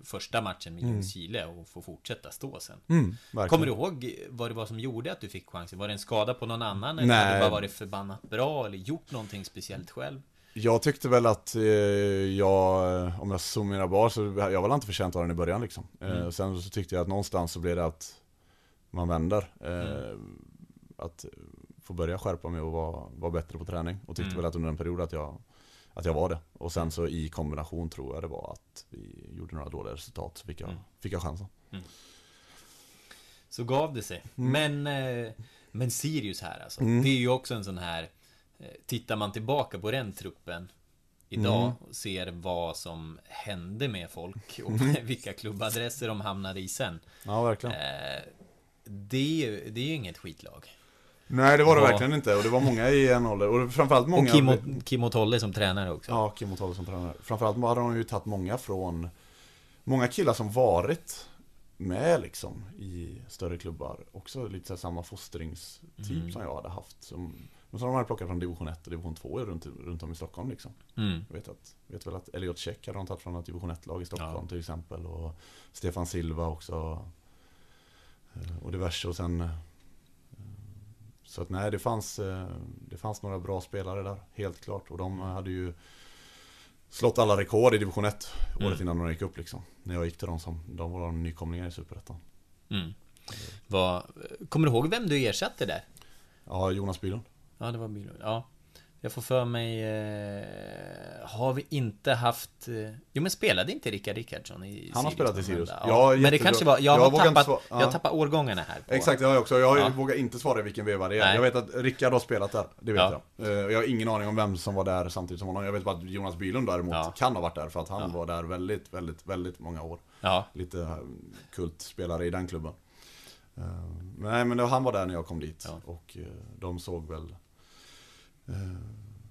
Första matchen med Ljungskile och få fortsätta stå sen. Mm. Kommer du ihåg vad det var som gjorde att du fick chansen? Var det en skada på någon annan? Eller Nej. hade du bara varit förbannat bra? Eller gjort någonting speciellt själv? Jag tyckte väl att eh, jag, om jag summerar bara, så jag var inte förtjänt av den i början liksom. Eh, Mm. Sen så tyckte jag att någonstans så blev det att man vänder. Eh, Mm. Att få börja skärpa mig och vara, vara bättre på träning. Och tyckte Mm. väl att under en period att jag, att jag var det. Och sen så i kombination tror jag det var att vi gjorde några dåliga resultat så fick jag, Mm. fick jag chansen. Så gav det sig. Men, eh, men Sirius här alltså. Mm. Det är ju också en sån här... eh, Tittar man tillbaka på den truppen idag Mm. och ser vad som hände med folk och [LAUGHS] vilka klubbadresser de hamnade i sen. Ja, verkligen. Eh, det, är det är ju inget skitlag. Nej, det var det Ja. verkligen inte. Och det var många i en ålder. Och framförallt många... Och Kim, och, Kim och Tolle som tränare också. Ja, Kim och Tolle som tränare. Framförallt hade de ju tagit många från Många killar som varit med liksom i större klubbar. Också lite samma fostringstyp Mm. som jag hade haft. Som, men som de hade plockat från division 1 och division 2 runt, runt om i Stockholm liksom. Mm. Jag vet, att, vet väl att Elliot Check hade de tagit från ett division 1-lag i Stockholm Ja. till exempel. Och Stefan Silva också. Eh, Och diverse och sen Så att nej, det fanns eh, Det fanns några bra spelare där, helt klart. Och de hade ju Slått alla rekord i division 1 året Mm. innan de gick upp liksom. När jag gick till dem som, de var de nykomlingar i Superettan. Mm. Kommer du ihåg vem du ersatte där? Ja, Jonas Bylund. Ja, det var Bylund. Ja. Jag får för mig... Eh, har vi inte haft... Eh, jo, men spelade inte Rickard Rickardsson i Han har spelat i Sirius. vända? Ja, men det kanske var... Jag, Jag har tappat, svara- ja. jag tappar årgångarna här. På, Exakt, jag har också. Jag Ja. vågar inte svara vilken veva det är. Nej. Jag vet att Rickard har spelat där, det vet Ja. jag. Eh, Jag har ingen aning om vem som var där samtidigt som honom. Jag vet bara att Jonas Bylund däremot Ja. kan ha varit där för att han Ja. var där väldigt, väldigt, väldigt många år. Ja. Lite eh, kultspelare i den klubben. Eh, nej, men han var där när jag kom dit Ja. och de såg väl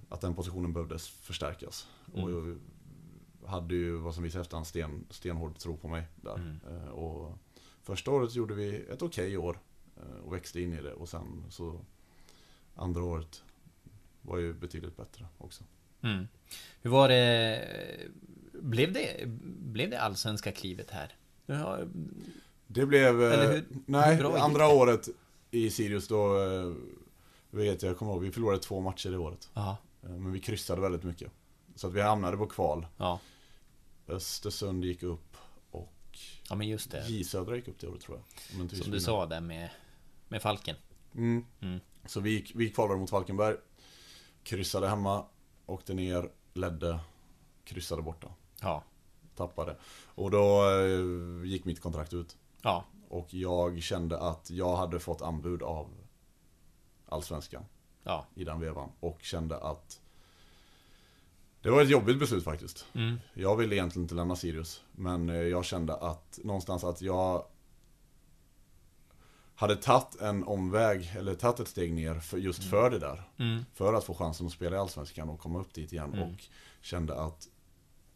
att den positionen behövdes förstärkas. Mm. Och jag hade ju vad som visade efter en sten, stenhård tro på mig där. Mm. Eh, Och första året gjorde vi ett okej år eh, och växte in i det och sen så andra året var ju betydligt bättre också. Mm. Hur var det... Blev det, blev det allsvenska klivet här? Det blev... eh, nej, andra året i Sirius då eh, vet jag, jag kommer ihåg, vi förlorade två matcher det året. ja, Eh, Men vi kryssade väldigt mycket. Så att vi hamnade på kval. ja. Östersund gick upp och Ja men just det. J Södra gick upp det året tror jag. Som du missminner. sa där med, med Falken. Mm. Mm. Så vi, gick- vi kvalade mot Falkenberg. Kryssade hemma. Åkte ner, ledde. Kryssade borta. Ja. Tappade. Och då eh, gick mitt kontrakt ut. Ja. Och jag kände att jag hade fått anbud av Allsvenskan Ja. i den vevan. Och kände att det var ett jobbigt beslut faktiskt. Mm. Jag ville egentligen inte lämna Sirius. Men eh, jag kände att någonstans att jag hade tagit en omväg, eller tagit ett steg ner för, just för det där. Mm. För att få chansen att spela i Allsvenskan och komma upp dit igen. Mm. Och kände att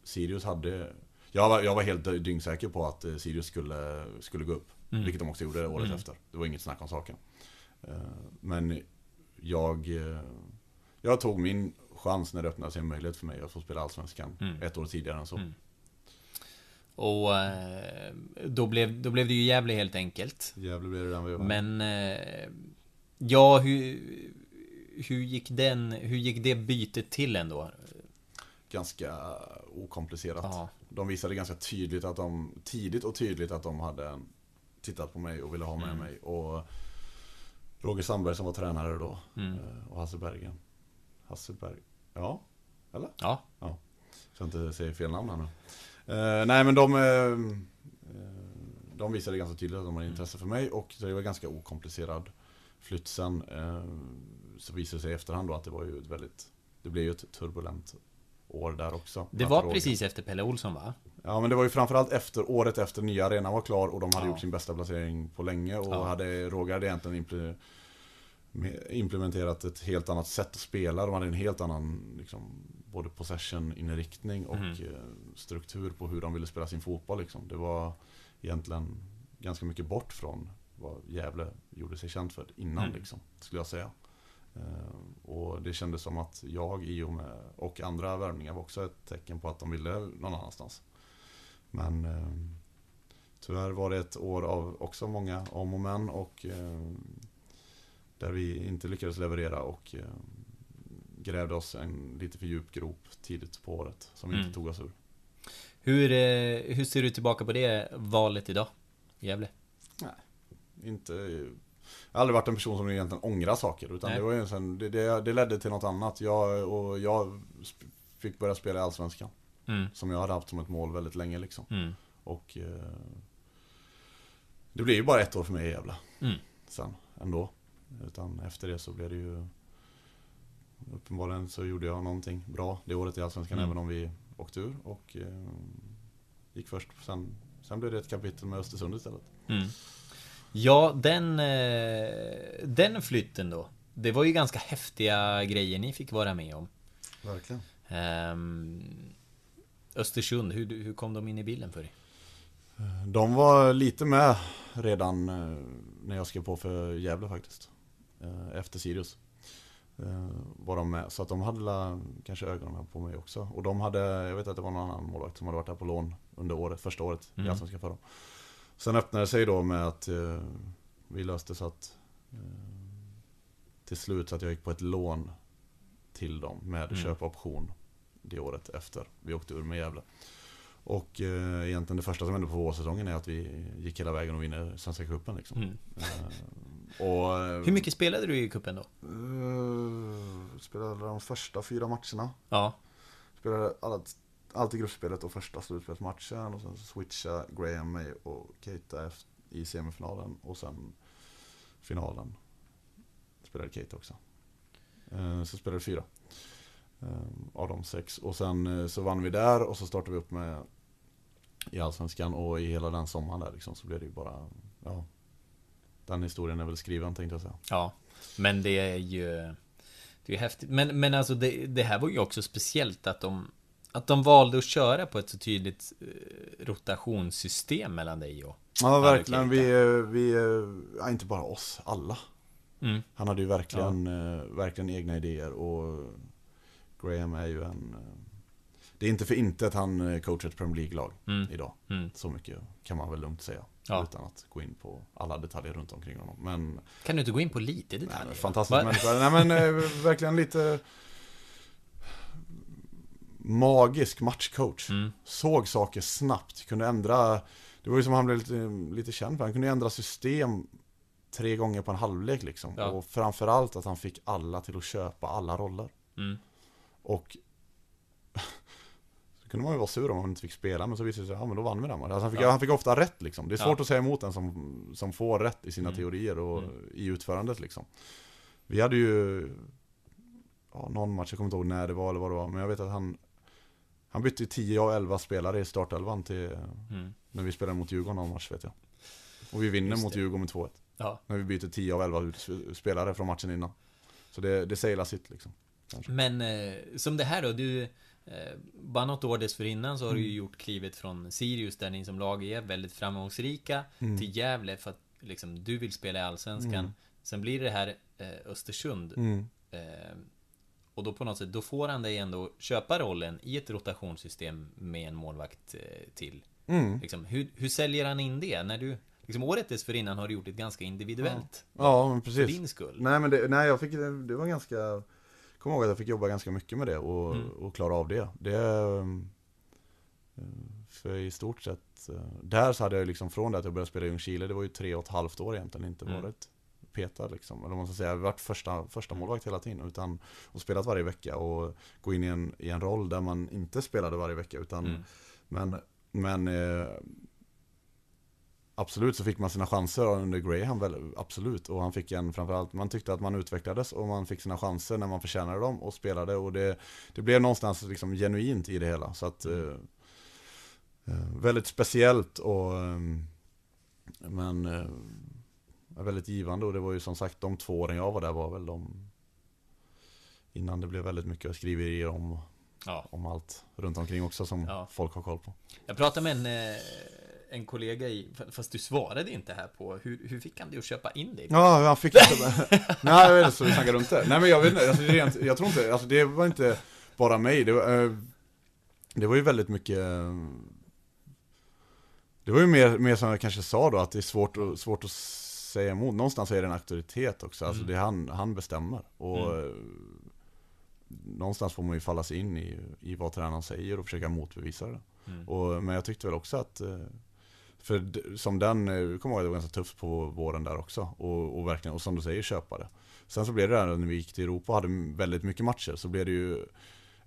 Sirius hade... Jag var, jag var helt dyngsäker på att eh, Sirius skulle, skulle gå upp. Mm. Vilket de också gjorde året Mm. efter. Det var inget snack om saken. Eh, Men jag... eh, Jag tog min chans när det öppnade sig en möjlighet för mig att få spela Allsvenskan. Mm. Ett år tidigare än så. Mm. Och eh, då blev, då blev det ju Gävle helt enkelt. Jävlar blev det den vi var. Men ja, hur, hur, gick den, hur gick det bytet till ändå? Ganska okomplicerat. Ja. De visade ganska tydligt att de, tidigt och tydligt att de hade tittat på mig och ville ha med Mm. mig. Och Roger Sandberg som var tränare då. Mm. eh, Och Hasse Bergen. Hasse Berg. Ja, eller? Ja. Så jag inte säger fel namn här nu. Eh, nej men de... eh, eh, de visade ganska tydligt att de hade intresse för mig och det var ganska okomplicerad flytt sen. Eh, så visade det sig i efterhand då att det var ju ett väldigt... Det blev ju ett turbulent år där också. Det var Roger- precis efter Pelle Olsson va? Ja men det var ju framförallt efter året efter nya arenan var klar och de hade Ja. gjort sin bästa placering på länge och Ja. hade, Roger hade egentligen implementerat ett helt annat sätt att spela. De hade en helt annan liksom, både possession-inriktning och Mhm. eh, struktur på hur de ville spela sin fotboll. Liksom. Det var egentligen ganska mycket bort från vad Gävle gjorde sig känt för innan, Mm. liksom, skulle jag säga. Eh, och det kändes som att jag i och med, och andra värvningar var också ett tecken på att de ville någon annanstans. Men eh, tyvärr var det ett år av också många om och men och eh, där vi inte lyckades leverera och grävde oss en lite för djup grop tidigt på året som vi Mm. inte tog oss ur. Hur, hur ser du tillbaka på det valet idag? Gävle? Inte, jag har aldrig varit en person som egentligen ångrar saker utan Nej. det var ju en sån, det, det, det ledde till något annat. Jag, och jag fick börja spela i Allsvenskan Mm. som jag hade haft som ett mål väldigt länge liksom. Mm. Och eh, det blev ju bara ett år för mig i Gävle. Mm. Sen ändå. Utan efter det så blev det ju Uppenbarligen så gjorde jag någonting bra det året i Allsvenskan Mm. även om vi åkte ur. Och eh, gick först. Sen, sen blev det ett kapitel med Östersund istället. Ja, den, eh, den flytten då. Det var ju ganska häftiga grejer ni fick vara med om. Verkligen. Ehm, Östersund, hur, hur kom de in i bilden för dig? De var lite med redan eh, när jag skrev på för Gävle faktiskt. Eh, Efter Sirius. Var de med. Så att de hade kanske ögonen på mig också. Och de hade, jag vet att det var någon annan målvakt som hade varit där på lån under året, första året Mm. i Allsvenskan för dem. Sen öppnade det sig då med att eh, vi löste så att eh, till slut så att jag gick på ett lån till dem med Mm. köpoption det året efter vi åkte ur med Gävle. Och eh, egentligen det första som hände på vårsäsongen är att vi gick hela vägen och vinner Svenska cupen liksom. Mm. Eh, och, eh, Hur mycket spelade du i kuppen då? eh, spelade de första fyra matcherna. Ja. Spelade allt, allt i gruppspelet och första slutspelsmatchen. Och sen switcha Graham, May och Keita i semifinalen. Och sen finalen. Spelade Keita också. Eh, så spelade fyra. Eh, av de sex. Och sen eh, så vann vi där och så startade vi upp med i Allsvenskan och i hela den sommaren där liksom så blev det ju bara, ja. Den historien är väl skriven tänkte jag säga. Ja. Men det är ju... Det är ju häftigt. Men, men alltså det, det här var ju också speciellt att de... Att de valde att köra på ett så tydligt eh, rotationssystem mellan dig och... Ja Ja, verkligen, det kan vi, vi, ja, inte bara oss, alla. Mm. Han hade ju verkligen, eh, verkligen egna idéer och Graham är ju en... eh, Det är inte för inte att han eh, coachar ett Premier League-lag Mm. idag. Mm. Så mycket kan man väl lugnt säga. Ja. Utan att gå in på alla detaljer runt omkring honom. Men, Kan du inte gå in på lite nej, detaljer? då? fantastisk människa. Nej men eh, verkligen lite magisk matchcoach. Mm. Såg saker snabbt, kunde ändra Det var ju som han blev lite, lite känd för, han kunde ändra system tre gånger på en halvlek liksom. Ja. Och framförallt att han fick alla till att köpa alla roller. Mm. Och [LAUGHS] så kunde man ju vara sur om man inte fick spela, men så visade det sig, ja men då vann vi den. Alltså han, fick, Ja. han fick ofta rätt liksom. Det är Ja. svårt att säga emot en som, som får rätt i sina Mm. teorier och Mm. i utförandet liksom. Vi hade ju ja, någon match, jag kommer inte ihåg när det var eller vad det var, men jag vet att han Han bytte ju 10 av 11 spelare i startelvan till Mm. när vi spelade mot Djurgården någon match vet jag. Och vi vinner mot. Djurgården med 2-1. Ja. När vi byter 10 av 11 ut- spelare från matchen innan. Så det, det säger sitt liksom. Men eh, som det här då, du... Eh, bara något år dessförinnan så har du Mm. ju gjort klivet från Sirius, där ni som lag är väldigt framgångsrika, Mm. till Gävle för att liksom, du vill spela i Allsvenskan. Mm. Sen blir det här eh, Östersund. Mm. Eh, och då på något sätt, då får han dig ändå köpa rollen i ett rotationssystem med en målvakt eh, till. Mm. Liksom, hur, hur säljer han in det? När du, liksom, året dessförinnan har du gjort det ganska individuellt. Ja, För precis. din skull. Nej men det, nej, jag fick, det, var ganska Kommer ihåg att jag fick jobba ganska mycket med det och, Mm. och klara av det. Det eh, För i stort sett eh, Där så hade jag liksom från det att jag började spela i Ljungskile Det var ju tre och ett halvt år egentligen inte Mm. varit petad liksom Eller man ska säga, varit första, första målvakt hela tiden utan Och spelat varje vecka och gå in i en, i en roll där man inte spelade varje vecka utan Mm. Men, men eh, Absolut så fick man sina chanser under Graham, väl, absolut. Och han fick en framförallt, man tyckte att man utvecklades och man fick sina chanser när man förtjänade dem och spelade. Och det, det blev någonstans liksom genuint i det hela. Så att, eh, eh, väldigt speciellt och eh, men eh, väldigt givande. Och det var ju som sagt de två åren jag var där var väl de Innan det blev väldigt mycket skriverier om, Ja. om allt runt omkring också som Ja. folk har koll på. Jag pratade med en, eh, en kollega i, fast du svarade inte här på, hur, hur fick han dig att köpa in dig? Ja, han fick inte [LAUGHS] Nej, jag vet inte, så vi snackar runt det. Nej men jag vet inte, alltså, det är rent, jag tror inte, alltså det var inte bara mig. Det var, eh, det var ju väldigt mycket eh, Det var ju mer, mer som jag kanske sa då, att det är svårt, att- svårt att säga emot. Någonstans är det en auktoritet också, alltså Mm. det är han, han bestämmer. Och Mm. eh, Någonstans får man ju falla sig in i, i vad tränaren säger och försöka motbevisa det. Mm. Och, men jag tyckte väl också att eh, För som den, eh, jag kommer ihåg det var ganska tufft på våren där också och, och verkligen, och som du säger, köpa det Sen så blev det där när vi gick till Europa och hade väldigt mycket matcher så blev det ju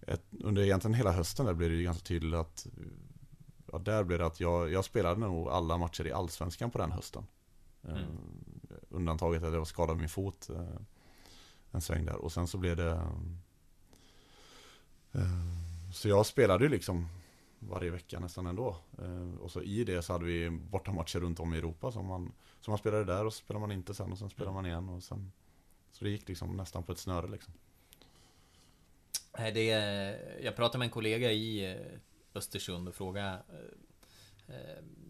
ett, Under egentligen hela hösten där blev det ju ganska tydligt att Ja där blev det att jag, jag spelade nog alla matcher i Allsvenskan på den hösten Mm. eh, Undantaget att jag var skadad min fot eh, En sväng där och sen så blev det eh, Så jag spelade ju liksom varje vecka nästan ändå. Och så i det så hade vi bortamatcher runt om i Europa som man, som man spelade där och så spelade man inte sen och sen spelade man igen och sen Så det gick liksom nästan på ett snöre liksom. Det är, jag pratade med en kollega i Östersund och frågade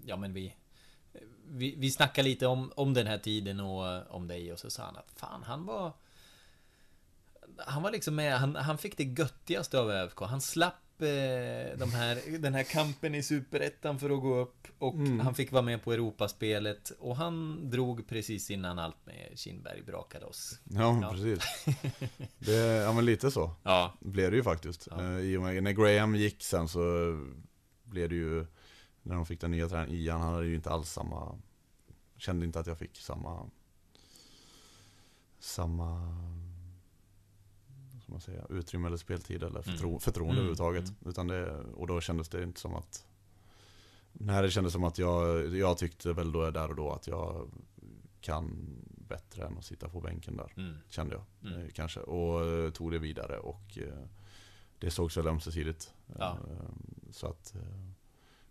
Ja men vi vi, vi snackade lite om, om den här tiden och eh, om dig och så sa han att fan han var Han var liksom med, han, han fick det göttigaste av ÖFK Han slapp eh, de här, [LAUGHS] den här kampen i Superettan för att gå upp Och Mm. han fick vara med på Europaspelet Och han drog precis innan allt med Kindberg brakade oss Ja, Ja. precis. [LAUGHS] Det, ja men lite så Ja, blev det ju faktiskt. Ja. Eh, I och med, när Graham gick sen så blev det ju När de fick den nya tränaren Ian, han hade ju inte alls samma Kände inte att jag fick samma Samma ska man säga, utrymme eller speltid eller förtro, Mm. förtroende Mm, överhuvudtaget. Utan det, och då kändes det inte som att Nej det kändes som att jag, jag tyckte väl då där och då att jag kan bättre än att sitta på bänken där mm. kände jag Mm. eh, kanske. Och eh, tog det vidare och eh, det sågs väl ömsesidigt. Ja. Så att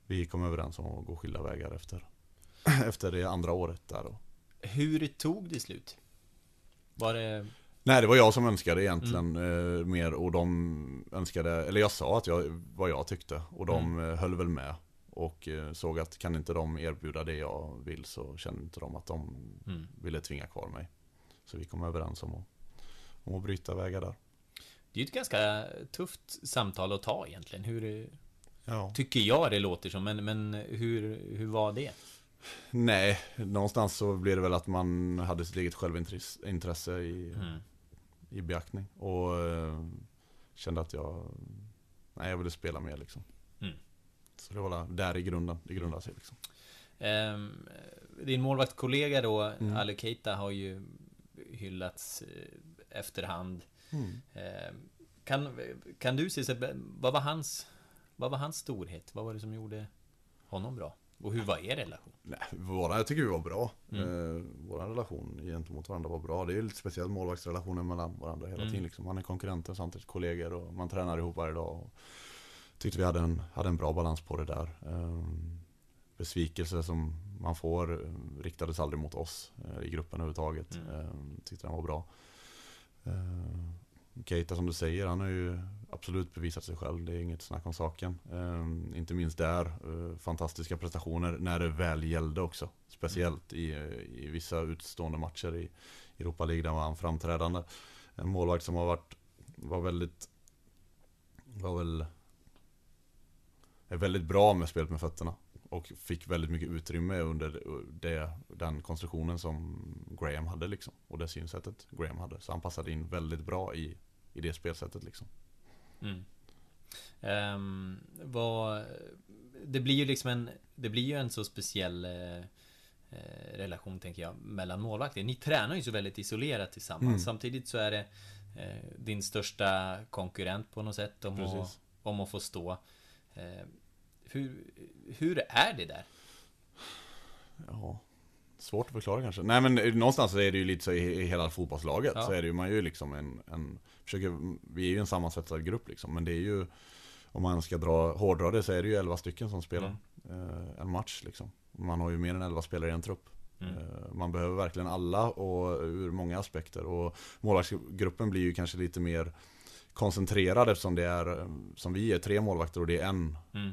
vi kom överens om att gå skilda vägar efter, [CLEARS THROAT] efter det andra året där då. Hur tog det slut? Var det... Nej det var jag som önskade egentligen Mm. eh, mer och de önskade, eller jag sa att jag, vad jag tyckte och de Mm. eh, höll väl med. Och eh, såg att kan inte de erbjuda det jag vill så kände inte de att de Mm. ville tvinga kvar mig. Så vi kom överens om att, om att bryta vägar där. Det är ju ett ganska tufft samtal att ta egentligen. Hur... Ja. Tycker jag det låter som, men, men hur, hur var det? Nej, någonstans så blev det väl att man hade sitt eget självintresse i, Mm. i beaktning. Och eh, kände att jag, nej jag ville spela mer liksom. Mm. Så det var där- i grunden, det grundade sig liksom. Ehm, din målvaktskollega då, mm. Ali Keita, har ju hyllats eh, efterhand. Mm. Ehm, kan, kan du se, vad var hans vad var hans storhet? Vad var det som gjorde honom bra? Och hur var er relation? Nej, våra, jag tycker vi var bra. Mm. Eh, vår relation gentemot varandra var bra. Det är lite speciellt målvaktsrelationen mellan varandra hela mm. tiden. Liksom. Man är konkurrenter samtidigt kollegor och man tränar ihop varje dag. Och tyckte vi hade en, hade en bra balans på det där. Eh, besvikelse som man får eh, riktades aldrig mot oss eh, i gruppen överhuvudtaget. Mm. Eh, tyckte den var bra. Keita som du säger, han har ju absolut bevisat sig själv. Det är inget snack om saken. Eh, inte minst där, Eh, fantastiska prestationer när det väl gällde också. Speciellt i, eh, i vissa utstående matcher i Europa League där var han framträdande. En målvakt som har varit, var väldigt, var väl, är väldigt bra med spelet med fötterna. Och fick väldigt mycket utrymme under det, den konstruktionen som Graham hade liksom. Och det synsättet Graham hade. Så han passade in väldigt bra i, i det spelsättet liksom. Mm. Um, vad, det blir ju liksom en Det blir ju en så speciell eh, eh, relation tänker jag mellan målvakter. Ni tränar ju så väldigt isolerat tillsammans. Mm. Samtidigt så är det eh, din största konkurrent på något sätt om, att, om att få stå. Eh, hur, hur är det där? Ja, svårt att förklara kanske. Nej men någonstans är det ju lite så i, hela fotbollslaget. Ja. Så är det ju, man ju liksom en, en försöker, vi är ju en sammansvetsad grupp liksom. Men det är ju, om man ska dra, hårdra det så är det ju 11 stycken som spelar mm. eh, en match liksom. Man har ju mer än 11 spelare i en trupp. Mm. Eh, man behöver verkligen alla och ur många aspekter. Och målvaktsgruppen blir ju kanske lite mer koncentrerad eftersom det är, som vi är, tre målvakter och det är en mm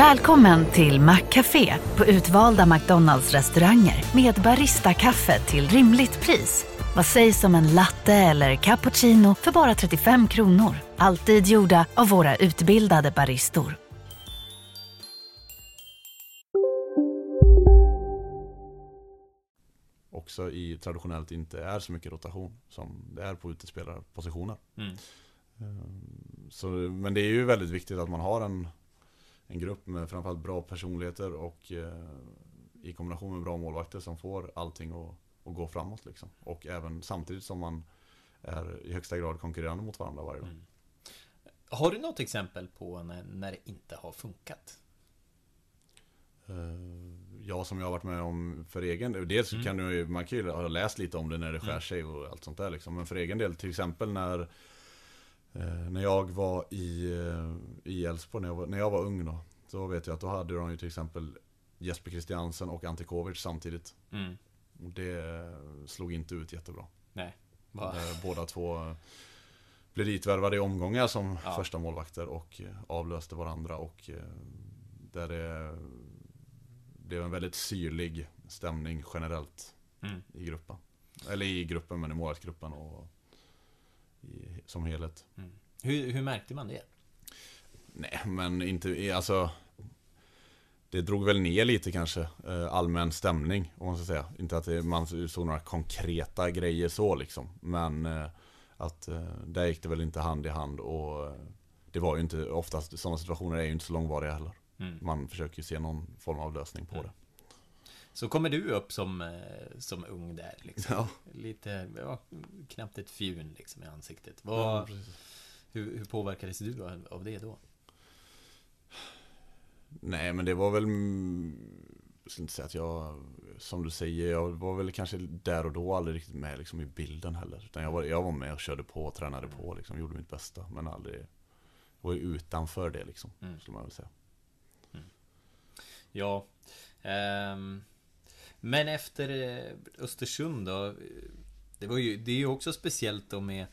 Välkommen till Maccafé på utvalda McDonalds restauranger med Baristakaffe till rimligt pris. Vad sägs om en latte eller cappuccino för bara 35 kronor? Alltid gjorda av våra utbildade baristor. Också i traditionellt inte är så mycket rotation som det är på utespelarpositioner. Mm. Ehm, så, men det är ju väldigt viktigt att man har en en grupp med framförallt bra personligheter och eh, i kombination med bra målvakter som får allting att, att gå framåt liksom. Och även samtidigt som man är i högsta grad konkurrerande mot varandra varje dag. Mm. Har du något exempel på när, när det inte har funkat? Uh, ja, som jag har varit med om för egen del. Dels mm. kan du, man kan ju ha läst lite om det när det skär mm. sig och allt sånt där liksom. Men för egen del, till exempel när Eh, när jag var i, eh, i Elfsborg, när, jag var, när jag var ung då. Så vet jag att då hade de ju till exempel Jesper Christiansen och Ante Kovic samtidigt. Mm. Och det slog inte ut jättebra. Nej. Va? Eh, båda två blev ditvärvade i omgångar som ja. första målvakter och avlöste varandra. Och där det blev en väldigt syrlig stämning generellt mm. i gruppen. Eller i gruppen, men i målvaktsgruppen. Och i, som helhet. Mm. Hur, hur märkte man det? Nej, men inte, alltså det drog väl ner lite kanske, eh, allmän stämning om man ska säga. Inte att det, man såg några konkreta grejer så liksom. Men eh, att eh, där gick det väl inte hand i hand och det var ju inte, oftast sådana situationer är ju inte så långvariga heller. Mm. Man försöker ju se någon form av lösning på mm. det. Så kommer du upp som, eh, som ung där liksom. Ja. Lite, ja, knappt ett fjun liksom i ansiktet. Vad, ja, hur, hur påverkades du av det då? Nej men det var väl Jag ska inte säga att jag Som du säger, jag var väl kanske där och då aldrig riktigt med liksom i bilden heller Utan jag var, jag var med och körde på, tränade på liksom, gjorde mitt bästa Men aldrig Var ju utanför det liksom, mm. skulle man väl säga mm. Ja um, men efter eh, Östersund då Det var ju, det är ju också speciellt då med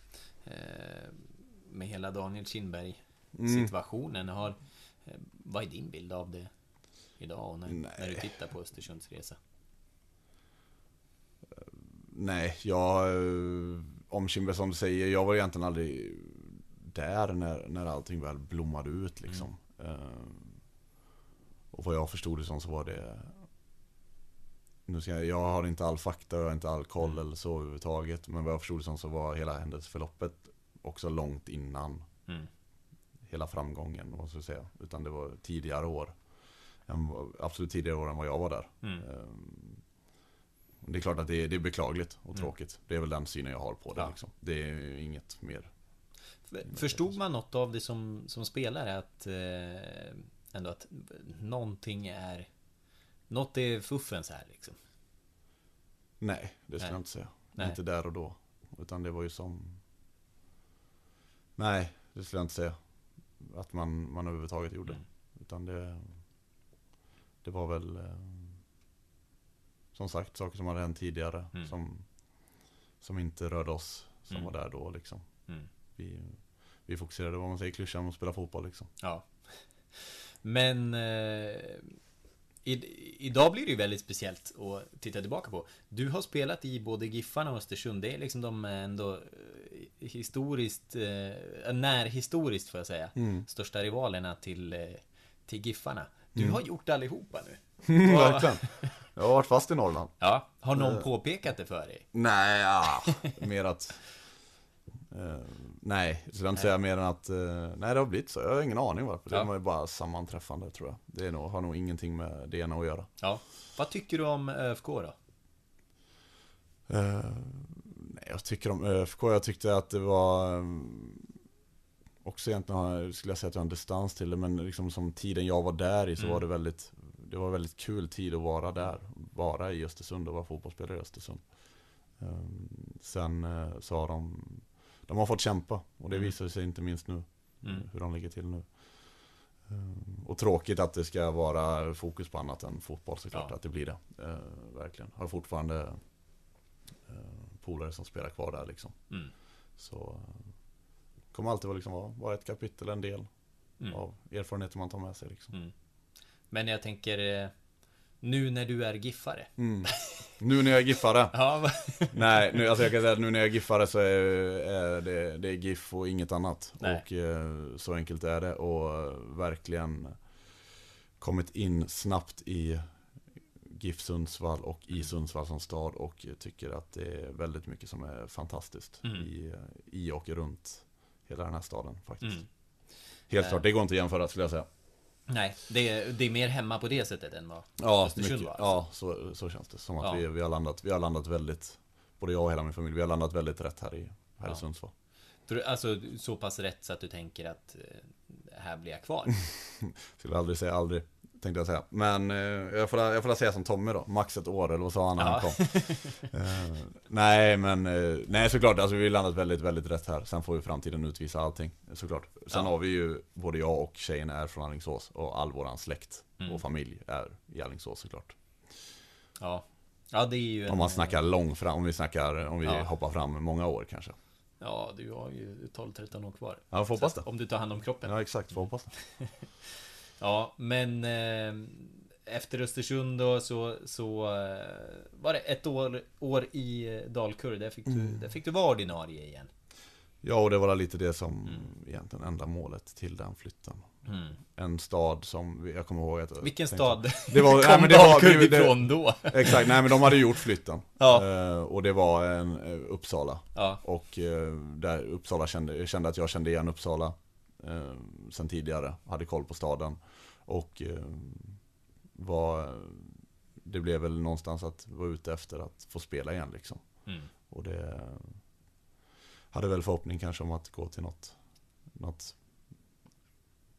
eh, Med hela Daniel Kindberg mm. situationen. Mm. Har, eh, vad är din bild av det? idag och när, när du tittar på Östersunds resa? Nej, jag... eh, Om Kindberg som du säger, jag var egentligen aldrig där när, när allting väl blommade ut liksom. Eh, Och vad jag förstod det som så var det... Nu ska jag, jag har inte all fakta, jag har inte all koll eller så överhuvudtaget. Men vad jag förstod som så var hela händelseförloppet också långt innan Mm. hela framgången, vad ska säga. Utan det var tidigare år. Än, absolut tidigare år än vad jag var där. Mm. Ehm, Det är klart att det är, det är beklagligt och Mm. tråkigt. Det är väl den synen jag har på det. Ja. Liksom. Det är inget mer. Förstod man något av det som, som spelare? Att eh, ändå att någonting är... Något är fuffens här liksom. Nej, det skulle jag inte säga. Nej. Inte där och då. Utan det var ju som... Nej, det skulle jag inte säga. Att man, man överhuvudtaget gjorde. Mm. Utan det... Det var väl... eh, Som sagt, saker som hade hänt tidigare. Mm. Som, som inte rörde oss som Mm. var där då liksom. Mm. Vi, vi fokuserade, vad man säger, klyschan om att spela fotboll liksom. Ja. Men eh, i, idag blir det ju väldigt speciellt att titta tillbaka på. Du har spelat i både Giffarna och Östersund. Det är liksom de ändå eh, historiskt, eh, närhistoriskt får jag säga, Mm. största rivalerna till, eh, till Giffarna. Du Mm. har gjort allihopa nu. [LAUGHS] Verkligen. Jag har varit fast i Norrland. Ja, har någon Eh. påpekat det för dig? Nej, ja, mer att... Eh, nej, jag skulle inte säga mer än att... eh, nej, det har blivit så. Jag har ingen aning varför. Ja. Det var bara sammanträffande tror jag. Det är nog, har nog ingenting med det ena att göra. Ja. Vad tycker du om ÖFK då? Eh, nej, jag tycker om ÖFK. Jag tyckte att det var... um, också egentligen skulle jag säga att jag har en distans till det. Men liksom som tiden jag var där i så Mm. var det väldigt... Det var väldigt kul tid att vara där. Vara i Östersund och vara fotbollsspelare i Östersund. Um, sen eh, så har de... De har fått kämpa. Och det Mm. visar sig inte minst nu. Mm. Hur de ligger till nu. Um, och tråkigt att det ska vara fokus på annat än fotboll såklart. Ja. Att det blir det. Uh, verkligen. Har fortfarande uh, polare som spelar kvar där liksom. Mm. Så uh, kommer alltid liksom, vara, vara ett kapitel, en del Mm. av erfarenheter man tar med sig liksom. Mm. Men jag tänker eh, Nu när du är giffare Mm. Nu när jag är giffare. [LAUGHS] Ja? Nej, nu, alltså jag kan säga att nu när jag är giffare så är, är det, det är GIF och inget annat. Nej. Och eh, så enkelt är det. Och eh, verkligen kommit in snabbt i GIF Sundsvall och i Sundsvall som stad. Och tycker att det är väldigt mycket som är fantastiskt Mm. i, i och runt hela den här staden faktiskt. Mm. Helt Eh. klart, det går inte att jämföra skulle jag säga. Nej, det är, det är mer hemma på det sättet än vad Ja, Östersund mycket, var alltså. ja så, så känns det. Som att Ja. vi, vi, har landat, vi har landat väldigt, både jag och hela min familj, vi har landat väldigt rätt här i, här Ja. i Sundsvall. Alltså så pass rätt så att du tänker att eh, här blir jag kvar [LAUGHS] Skulle aldrig säga aldrig, tänkte jag säga. Men eh, jag, får, jag får säga som Tommy då, max ett år eller vad sa han när han Ja. kom? [LAUGHS] Eh, nej men, eh, nej såklart, alltså vi har landat väldigt, väldigt rätt här. Sen får ju framtiden utvisa allting, såklart. Sen Ja. har vi ju, både jag och tjejen är från Alingsås och all våran släkt Mm. och familj är i Alingsås såklart. Ja Ja det är ju en, Om man snackar lång fram, om vi snackar, om vi Ja. hoppar fram många år kanske. Ja du har ju 12-13 år kvar Ja, får hoppas det. Om du tar hand om kroppen Ja exakt, får hoppas det. [LAUGHS] Ja, men eh, efter Östersund då så, så eh, var det ett år, år i Dalkurd. Där fick, du, Mm. där fick du vara ordinarie igen. Ja, och det var lite det som Mm. egentligen enda målet till den flytten. Mm. En stad som, jag kommer ihåg att Vilken stad Det var, kom nej, men det var, Dalkurd det, ifrån då? Exakt, nej men de hade gjort flytten. Ja. Eh, och det var en eh, Uppsala. Ja. Och eh, där Uppsala kände, kände att jag kände igen Uppsala eh, sen tidigare. Hade koll på staden. Och eh, var, det blev väl någonstans att vara ute efter att få spela igen liksom. Mm. Och det hade väl förhoppning kanske om att gå till något, något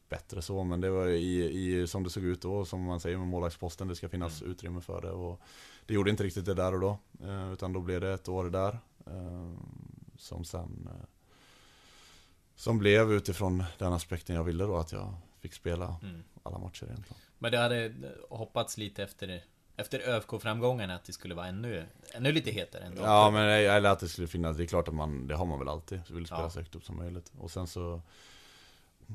bättre så. Men det var i, i, som det såg ut då, som man säger med målvaktsposten, det ska finnas Mm. utrymme för det. Och det gjorde inte riktigt det där och då. Eh, utan då blev det ett år där. Eh, som sen eh, som blev utifrån den aspekten jag ville då, att jag fick spela Mm. alla matcher egentligen. Men det hade hoppats lite efter, efter ÖFK-framgångarna att det skulle vara ännu, ännu lite hetare än Dalkurd. Ja men eller att det skulle finnas, det är klart att man, det har man väl alltid, vill spela Ja. så högt upp som möjligt. Och sen så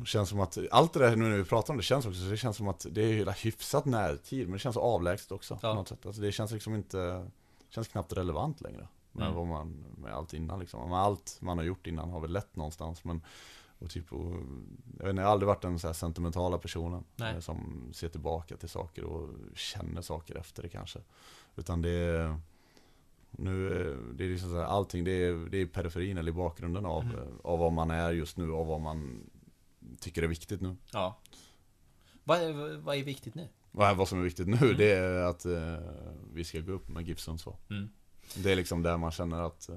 känns som att, allt det där nu när vi pratar om det känns också, det känns som att det är hela hyfsat närtid, men det känns så avlägset också Ja. på något sätt. Alltså det känns liksom inte, känns knappt relevant längre. Med, Mm. vad man, med allt innan liksom. Men allt man har gjort innan har väl lett någonstans, men och typ, och, jag vet inte, jag har aldrig varit den så här sentimentala personen Nej. eh, som ser tillbaka till saker och känner saker efter det kanske. Utan det är, nu, eh, det är liksom så här, allting det är, det är periferin eller i bakgrunden av, Mm. eh, av vad man är just nu och vad man tycker är viktigt nu. Ja. Vad är, vad är viktigt nu? Vad, vad som är viktigt nu det är att eh, vi ska gå upp med GIF Sundsvall. Mm. Det är liksom där man känner att eh,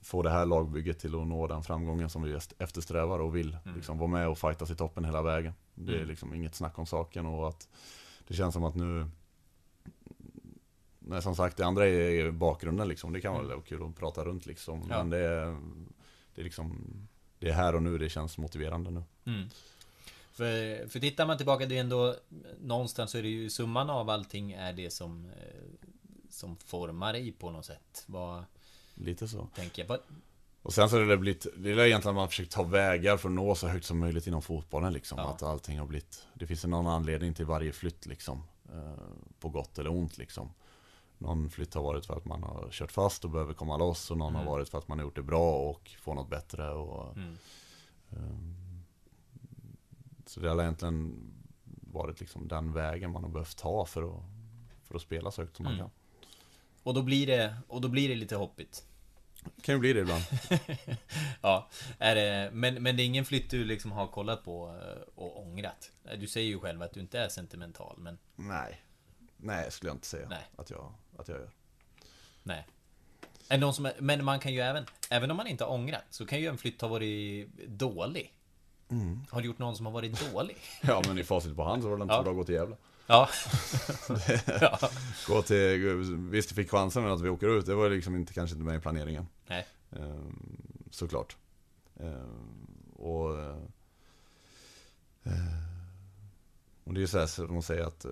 få det här lagbygget till att nå den framgången som vi eftersträvar och vill. Mm. Liksom vara med och fightas i toppen hela vägen. Det är Mm. liksom inget snack om saken och att det känns som att nu Nej som sagt det andra är, är bakgrunden liksom. Det kan vara Mm. kul att prata runt liksom. Ja. Men det är, det är liksom Det är här och nu det känns motiverande nu. Mm. För, för tittar man tillbaka, det är ändå Någonstans så är det ju summan av allting är det som eh, Som formar dig på något sätt. Vad Lite så. tänker jag? Vad, Och sen så har det blivit, det är egentligen att man försökt ta vägar för att nå så högt som möjligt inom fotbollen liksom. Ja. Att allting har blivit, det finns någon anledning till varje flytt liksom. Eh, på gott eller ont liksom. Någon flytt har varit för att man har kört fast och behöver komma loss och någon Mm. har varit för att man har gjort det bra och får något bättre och mm. ehm, Så det har egentligen varit liksom den vägen man har behövt ta för att, för att spela så högt som man Mm. kan. Och då blir det, och då blir det lite hoppigt. Kan ju bli det ibland. [LAUGHS] ja, är det, men, men det är ingen flytt du liksom har kollat på eh, och ångrat? Du säger ju själv att du inte är sentimental, men Nej. Nej, skulle jag inte säga Nej. att jag, att jag gör. nej. Är någon som är, men man kan ju även, även om man inte har ångrat, så kan ju en flytt ha varit dålig. Har du gjort någon som har varit dålig? [LAUGHS] Ja men i facit på hand så var det inte Ja. så bra att gå till Gävle. Ja. [LAUGHS] ja. Gå till, visst vi fick chansen men att vi åker ut, det var liksom inte, kanske inte med i planeringen. Nej. Ehm, såklart. Ehm, och, eh, och det är ju så här som de säger att eh,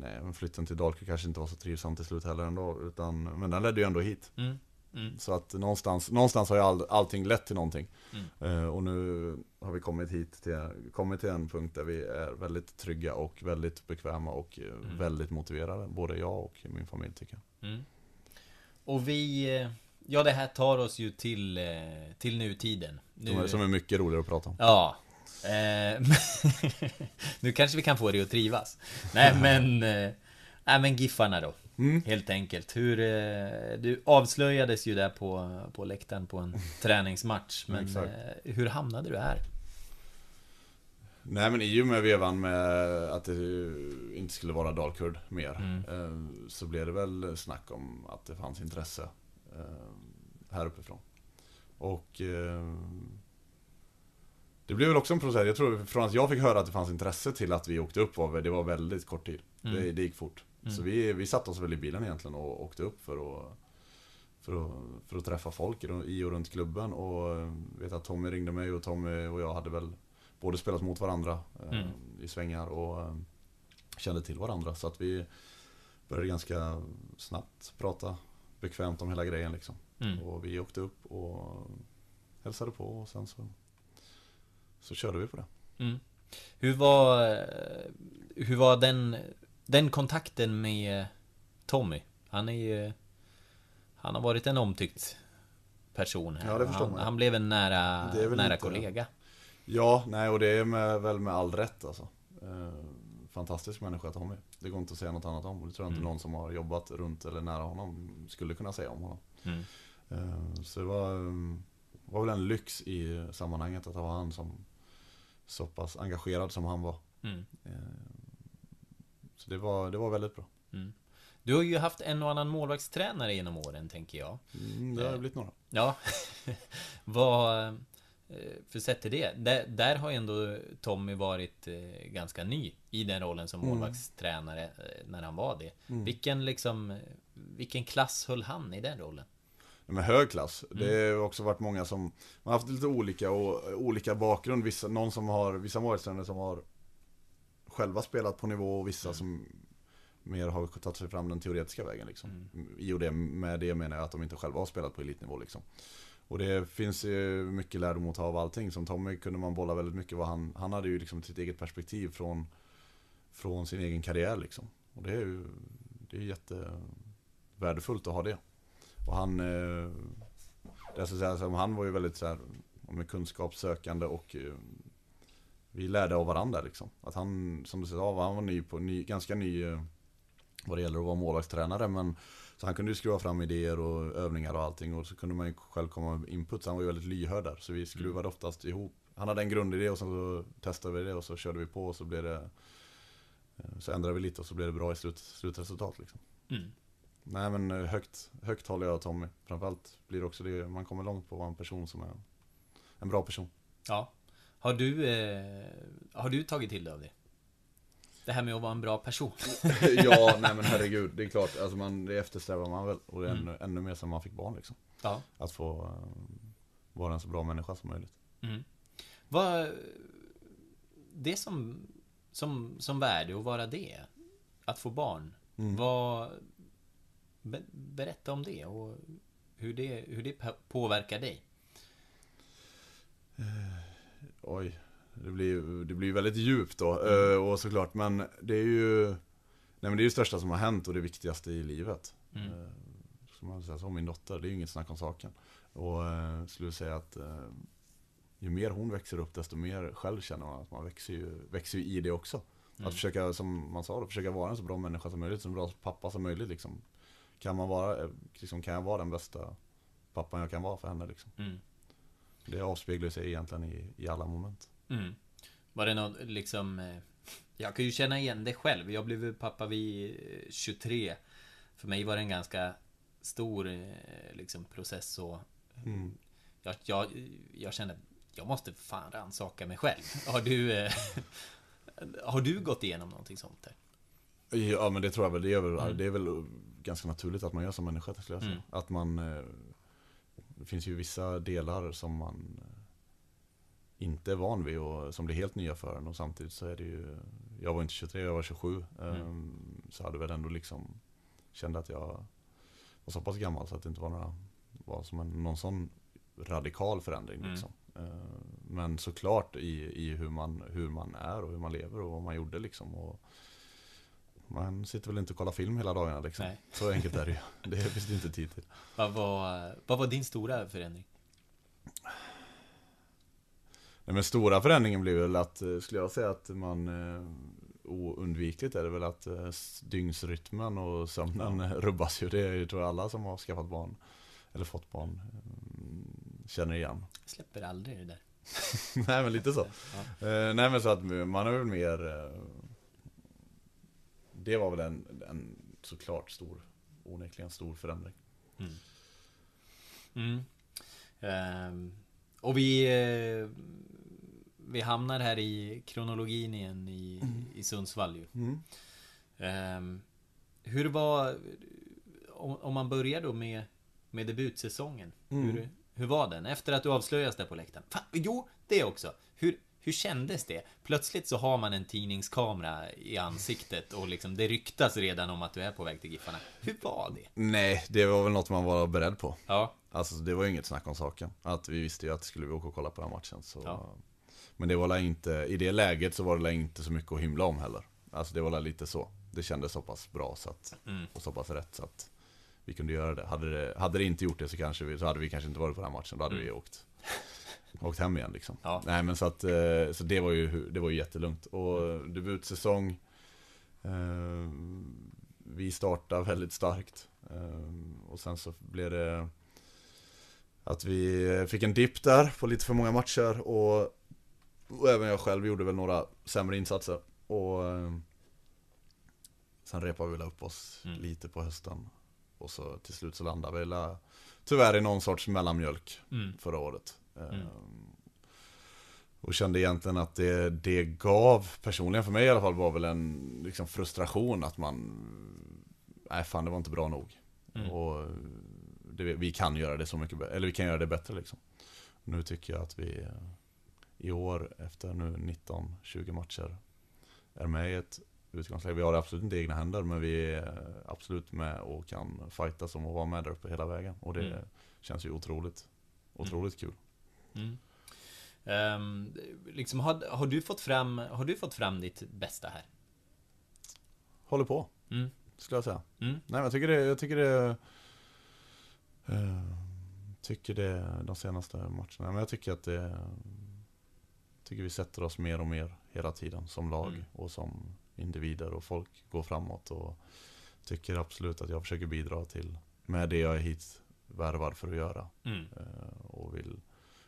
Nej, flytten till Dalkurd kanske inte var så trivsam till slut heller ändå, utan, men den ledde ju ändå hit. Mm. Mm. Så att någonstans, någonstans har ju all, allting lett till någonting. Mm. Eh, och nu har vi kommit hit till, kommit till en punkt där vi är väldigt trygga och väldigt bekväma och eh, Mm. väldigt motiverade. Både jag och min familj tycker jag. Mm. Och vi... eh, Ja, det här tar oss ju till, till nutiden. Nu, Som, är, som är mycket roligare att prata om. Ja. Eh, [LAUGHS] nu kanske vi kan få det att trivas. Nej, [LAUGHS] men... Eh, nej, men Giffarna då. Mm. Helt enkelt. Hur... Eh, du avslöjades ju där på, på läktaren på en [LAUGHS] träningsmatch. Men eh, hur hamnade du här? Nej men i och med vevan med att det inte skulle vara Dalkurd mer Mm. eh, Så blev det väl snack om att det fanns intresse här uppifrån. Och Det blev väl också en process, jag tror från att jag fick höra att det fanns intresse till att vi åkte upp var det var väldigt kort tid. Mm. Det, det gick fort. Mm. Så vi, vi satte oss väl i bilen egentligen och åkte upp för att för att, för att träffa folk i och runt klubben och eh, vet att Tommy ringde mig och Tommy och jag hade väl både spelat mot varandra eh, Mm. i svängar och eh, kände till varandra. Så att vi började ganska snabbt prata bekvämt om hela grejen liksom. Mm. Och vi åkte upp och hälsade på och sen så, så körde vi på det. Mm. Hur var... Hur var den... Den kontakten med Tommy? Han är ju... Han har varit en omtyckt person här. Ja, det förstår han, man. han blev en nära, Det nära kollega. Ja, nej och det är med, väl med all rätt alltså. Eh, fantastisk människa Tommy. Det går inte att säga något annat om. Det tror jag inte Mm. någon som har jobbat runt eller nära honom skulle kunna säga om honom. Mm. Eh, Så det var, eh, var väl en lyx i sammanhanget att ha han som så pass engagerad som han var. Mm. Eh, Så det var, det var väldigt bra. Mm. Du har ju haft en och annan målvaktstränare genom åren, tänker jag. Mm, det har Eh. blivit några. Ja. [LAUGHS] Vad... eh, För sett till det, där, där har ju ändå Tommy varit eh, ganska ny i den rollen som Mm. målvaktstränare eh, när han var det. Mm. Vilken liksom... Vilken klass höll han i den rollen? Med hög klass. Det Mm. har också varit många som, man har haft lite olika och olika bakgrund. Vissa, någon som har, vissa målvaktstränare som har själva spelat på nivå och vissa Mm. som mer har tagit sig fram den teoretiska vägen liksom. Mm. I och det, med det menar jag att de inte själva har spelat på elitnivå liksom. Och det finns ju mycket lärdom att ta av allting. Som Tommy kunde man bolla väldigt mycket. Vad han, han hade ju liksom sitt eget perspektiv från, från sin egen karriär liksom. Och det är ju det är jättevärdefullt att ha det. Och han, eh, det ska säga, han var ju väldigt så här, kunskapssökande och eh, vi lärde av varandra liksom. Att han, som du sa, han var ny på, ny, ganska ny eh, vad det gäller att vara målvaktstränare. Men, så han kunde ju skruva fram idéer och övningar och allting. Och så kunde man ju själv komma med input. Så han var ju väldigt lyhörd där. Så vi skruvade oftast ihop. Han hade en grundidé och sen så testade vi det och så körde vi på och så blev det eh, Så ändrade vi lite och så blev det bra i slut, slutresultat liksom. Mm. Nej men eh, högt, högt håller jag Tommy. Framförallt blir det också det, man kommer långt på att vara en person som är en bra person. Ja. Har du, eh, har du tagit till dig av det? Det här med att vara en bra person. [LAUGHS] ja, nej men herregud. Det är klart, alltså man, det eftersträvar man väl. Och det är Mm. ännu, ännu mer sen man fick barn liksom. Ja. Att få eh, vara en så bra människa som möjligt. Mm. Vad... Det som, som, som värde att vara det. Att få barn. Mm. Vad... Be, berätta om det och hur det, hur det påverkar dig. Oj, det blir, det blir väldigt djupt då. eh, Och såklart, men det är ju Nej men det är det största som har hänt och det viktigaste i livet. Mm. Eh, Ska man säga så, min dotter, det är ju inget snack om saken. Och eh, skulle säga att eh, ju mer hon växer upp desto mer själv känner man att man växer ju, växer ju i det också. Mm. Att försöka, som man sa då, försöka vara en så bra människa som möjligt, så bra pappa som möjligt liksom. Kan man vara, eh, liksom, kan jag vara den bästa pappan jag kan vara för henne liksom. Mm. Det avspeglar sig egentligen i, i alla moment. Mm. Var det något liksom... eh, Jag kan ju känna igen det själv. Jag blev pappa vid eh, 23. För mig var det en ganska stor eh, liksom, process och... Mm. Jag, jag, jag kände jag måste fan rannsaka mig själv. Har du... eh, [LAUGHS] Har du gått igenom någonting sånt där? Ja men det tror jag väl, det är väl, Mm. det är väl ganska naturligt att man gör som människa skulle jag säga. Mm. Att man, eh, det finns ju vissa delar som man eh, inte är van vid och som blir helt nya för en och samtidigt så är det ju, jag var inte 23, jag var 27. Mm. ehm, Så hade väl ändå liksom, kände att jag var så pass gammal så att det inte var några, var som en, någon sån radikal förändring Mm. liksom. Eh, Men såklart i, i hur, man, hur man är och hur man lever och vad man gjorde liksom. Och man sitter väl inte och kollar film hela dagarna liksom. Nej. Så enkelt är det ju. [LAUGHS] Det finns det inte tid till. Vad var, vad var din stora förändring? Nej, men stora förändringen blir väl att, eh, skulle jag säga att man eh, oundvikligt är det väl att eh, dygnsrytmen och sömnen [LAUGHS] rubbas ju. Det är ju tror jag alla som har skaffat barn eller fått barn eh, känner igen. Jag släpper aldrig det där. [LAUGHS] nej men lite så. Ja. Nej men så att man är väl mer Det var väl en, en såklart stor Onekligen stor förändring. Mm. Mm. Ehm, och vi, eh, vi hamnar här i kronologin igen i, i Sundsvall ju. Mm. Ehm, hur var, om, om man börjar då med, med debutsäsongen. Mm. Hur, hur var den? Efter att du avslöjas där på läktaren. Fan, jo, det också. Hur, hur kändes det? Plötsligt så har man en tidningskamera i ansiktet och liksom det ryktas redan om att du är på väg till Giffarna. Hur var det? Nej, det var väl något man var beredd på. Ja. Alltså det var ju inget snack om saken. Att vi visste ju att skulle vi åka och kolla på den matchen så... Ja. Men det var inte, i det läget så var det inte så mycket att hymla om heller. Alltså det var väl lite så. Det kändes så pass bra så att, Mm. och så pass rätt så att vi kunde göra det. Hade det, hade det inte gjort det så kanske vi, så hade vi kanske inte varit på den här matchen. Då hade vi åkt, åkt hem igen liksom. Ja. Nej men så att, eh, så det var ju, det var ju jättelugnt. Och debutsäsong, eh, vi startade väldigt starkt. Eh, och sen så blev det att vi fick en dipp där på lite för många matcher och, och även jag själv gjorde väl några sämre insatser. Och sen repade vi väl upp oss Mm. lite på hösten. Och så till slut så landade vi la- tyvärr i någon sorts mellanmjölk Mm. förra året. Mm. Och kände egentligen att det, det gav, personligen för mig i alla fall, var väl en liksom frustration att man Nej fan det var inte bra nog. Mm. Och det, vi kan göra det så mycket bättre, eller vi kan göra det bättre liksom. Nu tycker jag att vi i år, efter nu 19-20 matcher, är med i ett utgångsläge. Vi har det absolut inte i egna händer, men vi är absolut med och kan fightas om att vara med där uppe hela vägen. Och det Mm. känns ju otroligt. otroligt kul. Mm. Ehm, liksom, har, har, du fått fram, har du fått fram ditt bästa här? Håller på, Mm. skulle jag säga. Mm. Nej men jag tycker det, jag tycker det eh, Tycker det de senaste matcherna, men jag tycker att det Tycker vi sätter oss mer och mer hela tiden som lag Mm. och som individer och folk går framåt och Tycker absolut att jag försöker bidra till Med det jag är hit värvad för att göra eh, Och vill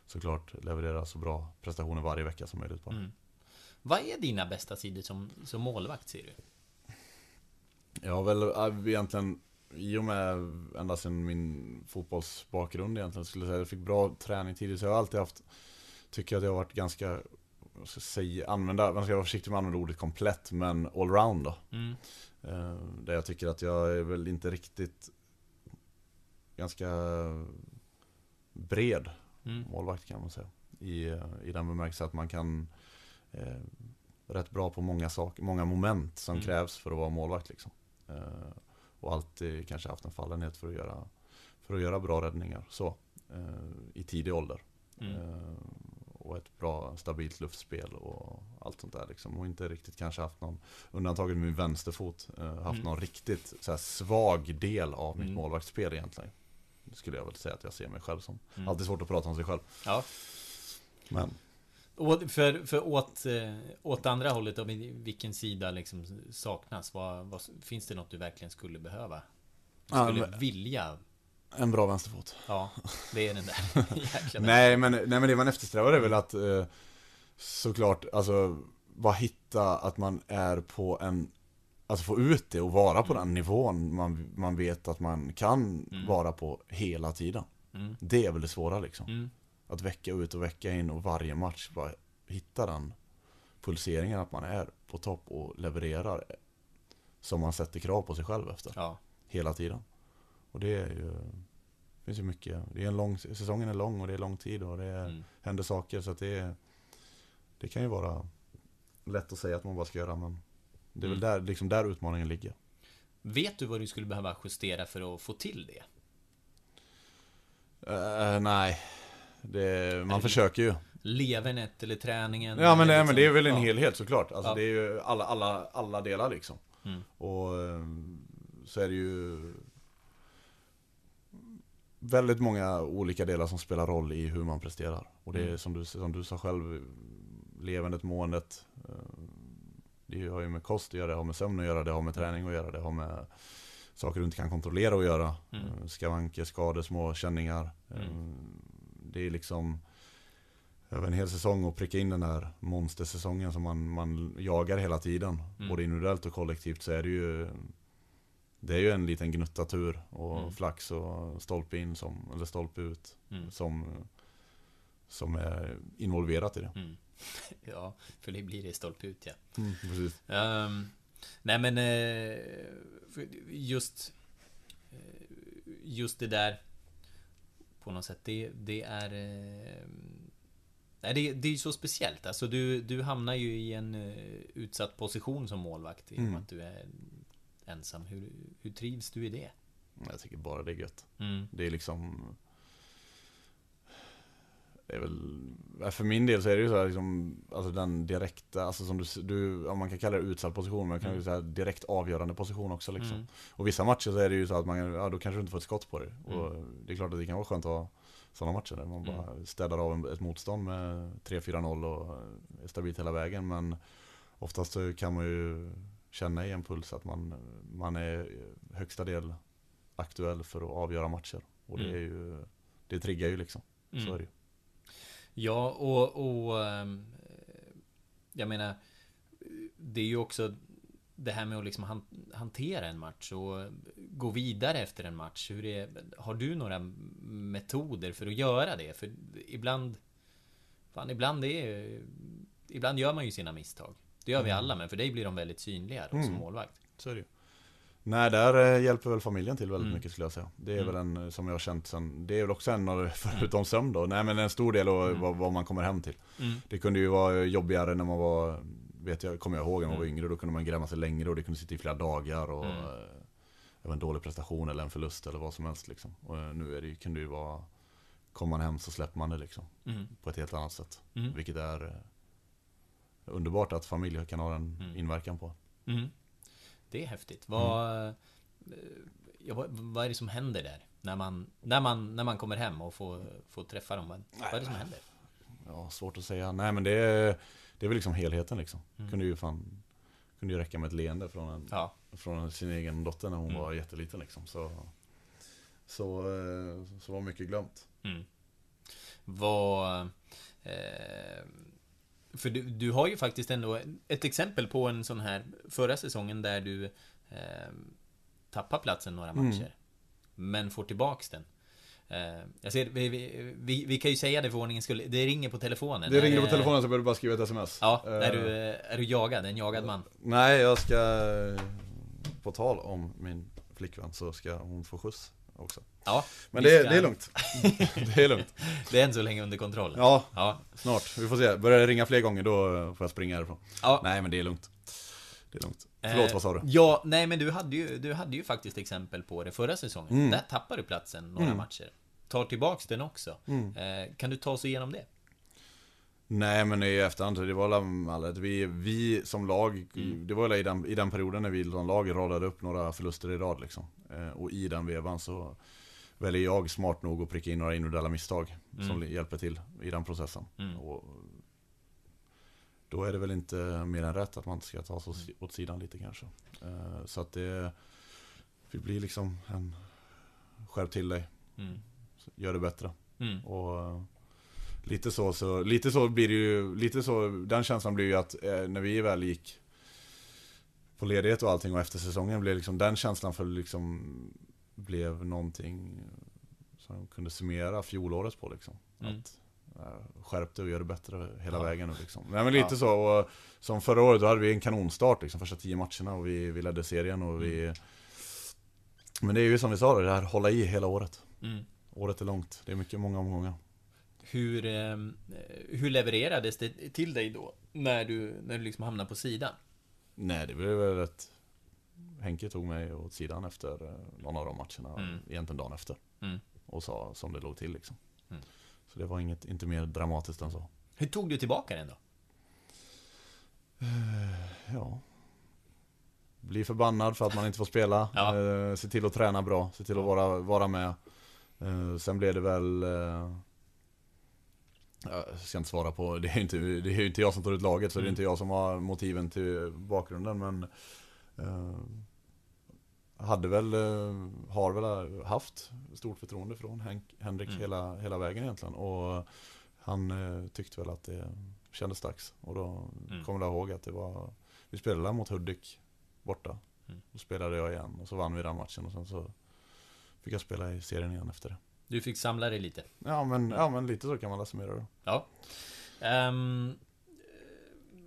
såklart leverera så bra prestationer varje vecka som möjligt bara. Mm. Vad är dina bästa sidor som, som målvakt, ser du? Jag har väl äh, egentligen i och med ända sedan min fotbollsbakgrund egentligen skulle jag säga, jag fick bra träning tidigt så jag har alltid haft Tycker att jag har varit ganska vad ska jag säga, använda, man ska vara försiktig med att använda ordet komplett men allround då Mm. eh, Där jag tycker att jag är väl inte riktigt Ganska bred Mm. målvakt kan man säga I, eh, i den bemärkelsen att man kan eh, Rätt bra på många saker, många moment som Mm. krävs för att vara målvakt liksom eh, Och alltid kanske haft en fallenhet för att göra För att göra bra räddningar så eh, I tidig ålder Mm. eh, Och ett bra stabilt luftspel och allt sånt där liksom Och inte riktigt kanske haft någon Undantaget min vänsterfot eh, Haft Mm. någon riktigt så svag del av mitt Mm. målvaktsspel egentligen skulle jag väl säga att jag ser mig själv som Mm. Alltid svårt att prata om sig själv Ja. Men Och för, för åt, eh, åt andra hållet, då, vilken sida liksom saknas? Vad, vad, finns det något du verkligen skulle behöva? Du Ja, skulle men- vilja? en bra vänsterfot Ja, det är den där [LAUGHS] [LAUGHS] nej, men, nej men det man eftersträvar är väl att eh, Såklart, alltså Bara hitta att man är på en Alltså få ut det och vara på den nivån man, man vet att man kan Mm. vara på hela tiden Mm. Det är väl det svåra liksom Mm. Att vecka ut och vecka in och varje match bara hitta den pulseringen att man är på topp och levererar Som man sätter krav på sig själv efter Ja. hela tiden. Och det är ju det finns ju mycket, det är en lång, säsongen är lång och det är lång tid och det är, Mm. händer saker så att det är, Det kan ju vara lätt att säga att man bara ska göra men Det är väl Mm. där, liksom där utmaningen ligger. Vet du vad du skulle behöva justera för att få till det? Eh, nej, det, man försöker ju. Levernet eller träningen? Ja men, det, men det är väl en ja. helhet såklart. Alltså Ja. det är ju alla, alla, alla delar liksom. Mm. Och eh, så är det ju väldigt många olika delar som spelar roll i hur man presterar. Och det är Mm. som, du, som du sa själv, levandet, måendet. Det har ju med kost att göra, det har med sömn att göra, det har med träning att göra, det har med saker du inte kan kontrollera att göra. Mm. Eh, Skavanker, skador, små känningar. Eh, Mm. Det är liksom över en hel säsong och pricka in den här monstersäsongen som man, man jagar hela tiden. Mm. Både individuellt och kollektivt så är det ju Det är ju en liten gnutta tur och Mm. flax och stolpe in som, eller stolpe ut Mm. som Som är involverat i det. Mm. [LAUGHS] Ja, för det blir det stolpe ut ja. Precis. Ehm, nej men eh, just eh, Just det där På något sätt det, det är eh, Nej det, det är ju så speciellt alltså du, du hamnar ju i en utsatt position som målvakt i och med Mm. att du är ensam hur, hur trivs du i det? Jag tycker bara det är gött. Mm. Det är liksom det är väl, för min del så är det ju så här liksom, alltså den direkta, alltså som du, du om man kan kalla det utsatt position, men man kan ju Mm. säga direkt avgörande position också liksom. Mm. Och vissa matcher så är det ju så att man, ja då kanske du inte får ett skott på dig. Mm. Och det är klart att det kan vara skönt att ha sådana matcher där man bara städar av ett motstånd med 3-4-0 och är stabilt hela vägen. Men oftast så kan man ju känna i en puls att man, man är högsta del aktuell för att avgöra matcher. Och det Mm. är ju, det triggar ju liksom. Så Mm. är det ju. Ja, och, och ehm, jag menar Det är ju också det här med att liksom han, hantera en match och gå vidare efter en match. Hur är, har du några metoder för att göra det? För ibland Fan, ibland är Ibland gör man ju sina misstag. Det gör vi Mm. alla, men för dig blir de väldigt synliga då, som Mm. målvakt. Så är det ju. Nej, där eh, hjälper väl familjen till väldigt Mm. mycket skulle jag säga. Det är Mm. väl en eh, som jag har känt sen, det är väl också en av, [LAUGHS] förutom sömn då, nej men en stor del av Mm. vad, vad man kommer hem till. Mm. Det kunde ju vara jobbigare när man var, vet jag, kommer jag ihåg när man var Mm. yngre, då kunde man gräma sig längre och det kunde sitta i flera dagar och Mm. eh, en dålig prestation eller en förlust eller vad som helst liksom. Och nu är det, kan det ju vara kommer man hem så släpper man det liksom. Mm. På ett helt annat sätt. Vilket är underbart att familj kan ha en inverkan på. Mm. Det är häftigt. Vad, eh, ja, vad, vad är det som händer där? När man, när man, när man kommer hem och får, får träffa dem? Vad, vad är det som händer? Ja, svårt att säga. Nej men det är, det är väl liksom helheten liksom. Mm. Kunde ju fan Kunde ju räcka med ett leende från, en, Ja. från sin egen dotter när hon Mm. var jätteliten liksom. Så, så, eh, så var mycket glömt. Mm. Vad... Eh, för du, du har ju faktiskt ändå ett exempel på en sån här förra säsongen där du eh, tappar platsen några Mm. matcher. Men får tillbaks den. Eh, jag ser, vi, vi, vi, vi kan ju säga det för ordningens skull. Det ringer på telefonen. Det Är ringde på telefonen så jag behövde bara skriva ett sms. Ja, Eh, är, du, är du jagad? En jagad man? Nej, jag ska... På tal om min flickvän så ska hon få skjuts också. Ja. Men det, ska- det är lugnt. [LAUGHS] det är lugnt. Det är än så länge under kontroll. Ja, Ja. snart. Vi får se. Börjar det ringa fler gånger då får jag springa härifrån. Ja. Nej, men det är lugnt. Det är lugnt. Förlåt, Eh, vad sa du? Ja, nej men du hade ju, du hade ju faktiskt exempel på det förra säsongen. Mm. Där tappade du platsen några Mm. matcher. Tar tillbaks den också. Mm. Eh, kan du ta oss igenom det? Nej men i efterhand, det var väl vi, vi som lag, Mm. det var väl i den, i den perioden när vi som lag radade upp några förluster i rad liksom. Eh, och i den vevan så väljer jag smart nog att pricka in några individuella misstag som Mm. hjälper till i den processen. Mm. Och då är det väl inte mer än rätt att man ska ta sig åt- åt sidan lite kanske. Eh, så att det, det blir liksom en skärp till dig, Mm. gör det bättre. Mm. Och eh, lite så, så, lite så blir det ju, lite så, den känslan blir ju att när vi väl gick på ledighet och allting och efter säsongen blev liksom, den känslan för liksom blev någonting som kunde summera fjolåret på liksom. Mm. Att eh, skärp dig och gör det bättre hela Ja. vägen nu liksom. Nej men lite Ja. så, och, som förra året då hade vi en kanonstart liksom, första tio matcherna och vi, vi ledde serien och vi Mm. Men det är ju som vi sa, det här hålla i hela året. Mm. Året är långt, det är mycket, många omgångar. Hur, eh, hur levererades det till dig då? När du, när du liksom hamnade på sidan? Nej, det blev väl ett... Henke tog mig åt sidan efter eh, någon av de matcherna, Mm. egentligen dagen efter. Mm. Och sa som det låg till liksom. Mm. Så det var inget, inte mer dramatiskt än så. Hur tog du tillbaka den då? Ja. Bli förbannad för att man inte får spela. [LAUGHS] Ja. Eh, se till att träna bra, se till att vara, vara med. Eh, sen blev det väl... Eh, jag ska inte svara på, det är ju inte, det är ju inte jag som tar ut laget så det är Mm. inte jag som har motiven till bakgrunden men eh, Hade väl, eh, har väl haft stort förtroende från Henk, Henrik Mm. hela, hela vägen egentligen och Han eh, tyckte väl att det kändes dags och då Mm. kommer jag ihåg att det var Vi spelade mot Hudik borta Mm. Då spelade jag igen och så vann vi den matchen och sen så Fick jag spela i serien igen efter det Du fick samla dig lite. Ja men, ja, men lite så kan man summera det Ja. Ehm,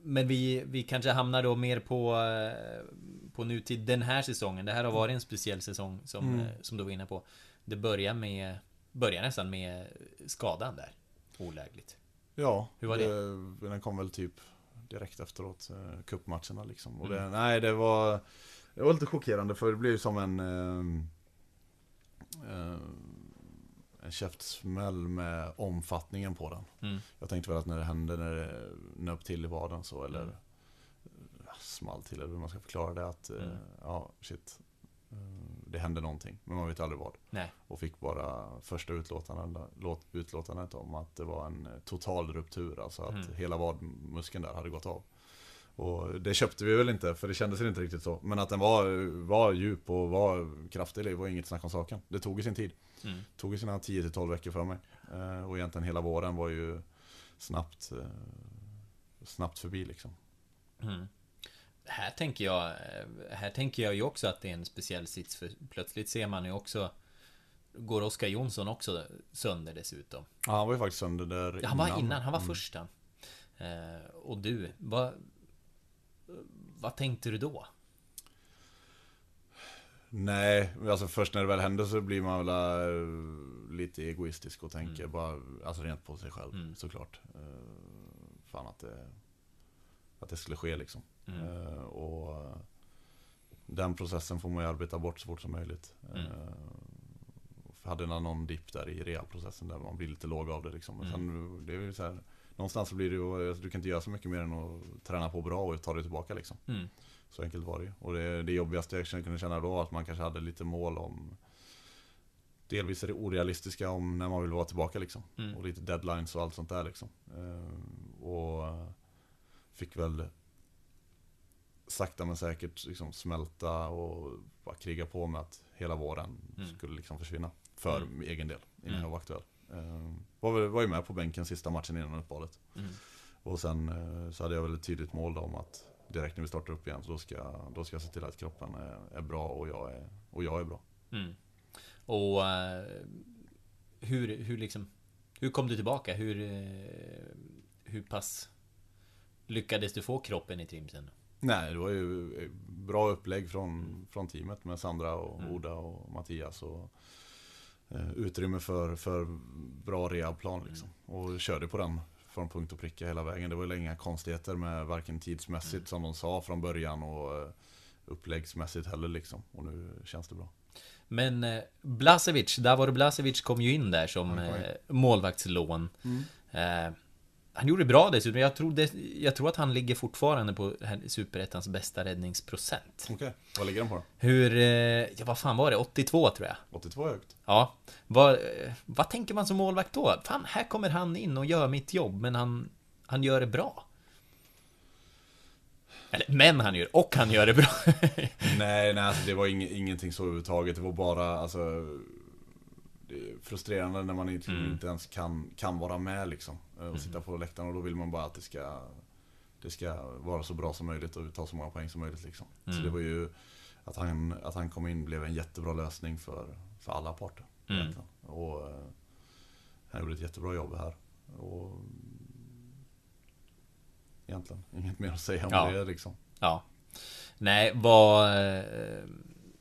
men vi, vi kanske hamnar då mer på, eh, på nutid den här säsongen. Det här har varit en speciell säsong som, Mm. eh, som du var inne på. Det börjar med, börjar nästan med skadan där. Olägligt. Ja, Hur var det? Den kom väl typ direkt efteråt, eh, cupmatcherna liksom. Och det, Mm. nej, det var, det var lite chockerande för det blev ju som en eh, eh, en käftsmäll med omfattningen på den. Mm. Jag tänkte väl att när det hände, när det nöp till i vaden så, eller Mm. small till, eller hur man ska förklara det, att eh, Mm. ja, shit. eh, Det hände någonting, men man vet aldrig vad. Nej. Och fick bara första utlåtandet, låt- utlåtandet om att det var en eh, total ruptur, alltså att Mm. hela vadmuskeln där hade gått av. Och det köpte vi väl inte, för det kändes inte riktigt så. Men att den var, var djup och var kraftig, det var inget snack om saken. Det tog ju sin tid. Mm. Det tog ju sina 10-12 veckor för mig. Eh, och egentligen hela våren var ju snabbt, eh, snabbt förbi liksom. Mm. Här tänker jag eh, Här tänker jag ju också att det är en speciell sits för plötsligt ser man ju också Går Oskar Jonsson också sönder dessutom? Ja, han var ju faktiskt sönder där Ja, han var innan, han var Mm. första. Och du, vad... Vad tänkte du då? Nej, alltså först när det väl händer så blir man väl äh, lite egoistisk och tänker Mm. bara, alltså rent på sig själv Mm. såklart. Uh, fan att det, att det skulle ske liksom. Mm. Eh, och den processen får man ju arbeta bort så fort som möjligt. Mm. Eh, hade någon dipp där i realprocessen där man blir lite låg av det liksom. Men sen, det är ju så här, någonstans så blir det ju, du kan inte göra så mycket mer än att träna på bra och ta det tillbaka liksom. Mm. Så enkelt var det ju. Och det, det jobbigaste jag kunde känna då var att man kanske hade lite mål om Delvis är det orealistiska om när man vill vara tillbaka liksom. Mm. Och lite deadlines och allt sånt där liksom. Eh, och fick väl sakta men säkert liksom smälta och bara kriga på med att hela våren Mm. skulle liksom försvinna. För Mm. egen del, innan Mm. jag var aktuell. Eh, var, var ju med på bänken sista matchen innan uppehållet. Mm. Och sen eh, så hade jag väl ett tydligt mål om att direkt när vi startar upp igen så då ska, då ska jag se till att kroppen är, är bra och jag är, och jag är bra. Mm. Och eh, hur, hur liksom Hur kom du tillbaka? Hur eh, Hur pass Lyckades du få kroppen i trim sen? Nej, det var ju bra upplägg från, från teamet med Sandra och Mm. Oda och Mattias. Och, utrymme för, för bra rehabplan liksom. Och körde på den från punkt och pricka hela vägen. Det var inga konstigheter med varken tidsmässigt Mm. som de sa från början och eh, uppläggsmässigt heller liksom. Och nu känns det bra. Men eh, Blasevic, Davor Blasevic kom ju in där som eh, målvaktslån. Mm. Eh, han gjorde bra dessutom. Jag tror, det, jag tror att han ligger fortfarande på Superettans bästa räddningsprocent. Okej, vad ligger den på då? Hur, eh, ja vad fan var det? 82 tror jag. 82 högt. Ja. Vad, eh, vad tänker man som målvakt då? Fan, här kommer han in och gör mitt jobb, men han, han gör det bra. Eller, men han gör, och han gör det bra. [LAUGHS] Nej, nej alltså det var ing, ingenting så överhuvudtaget. Det var bara alltså det är frustrerande när man inte, Mm. inte ens kan, kan vara med liksom. eh, Och sitta på läktaren och då vill man bara att det ska Det ska vara så bra som möjligt och ta så många poäng som möjligt liksom. Så Mm. det var ju Att han, att han kom in blev en jättebra lösning för, för alla parter. Mm. Och eh, Han gjorde ett jättebra jobb här. Och Egentligen, inget mer att säga om Ja. det liksom. Ja. Nej, vad...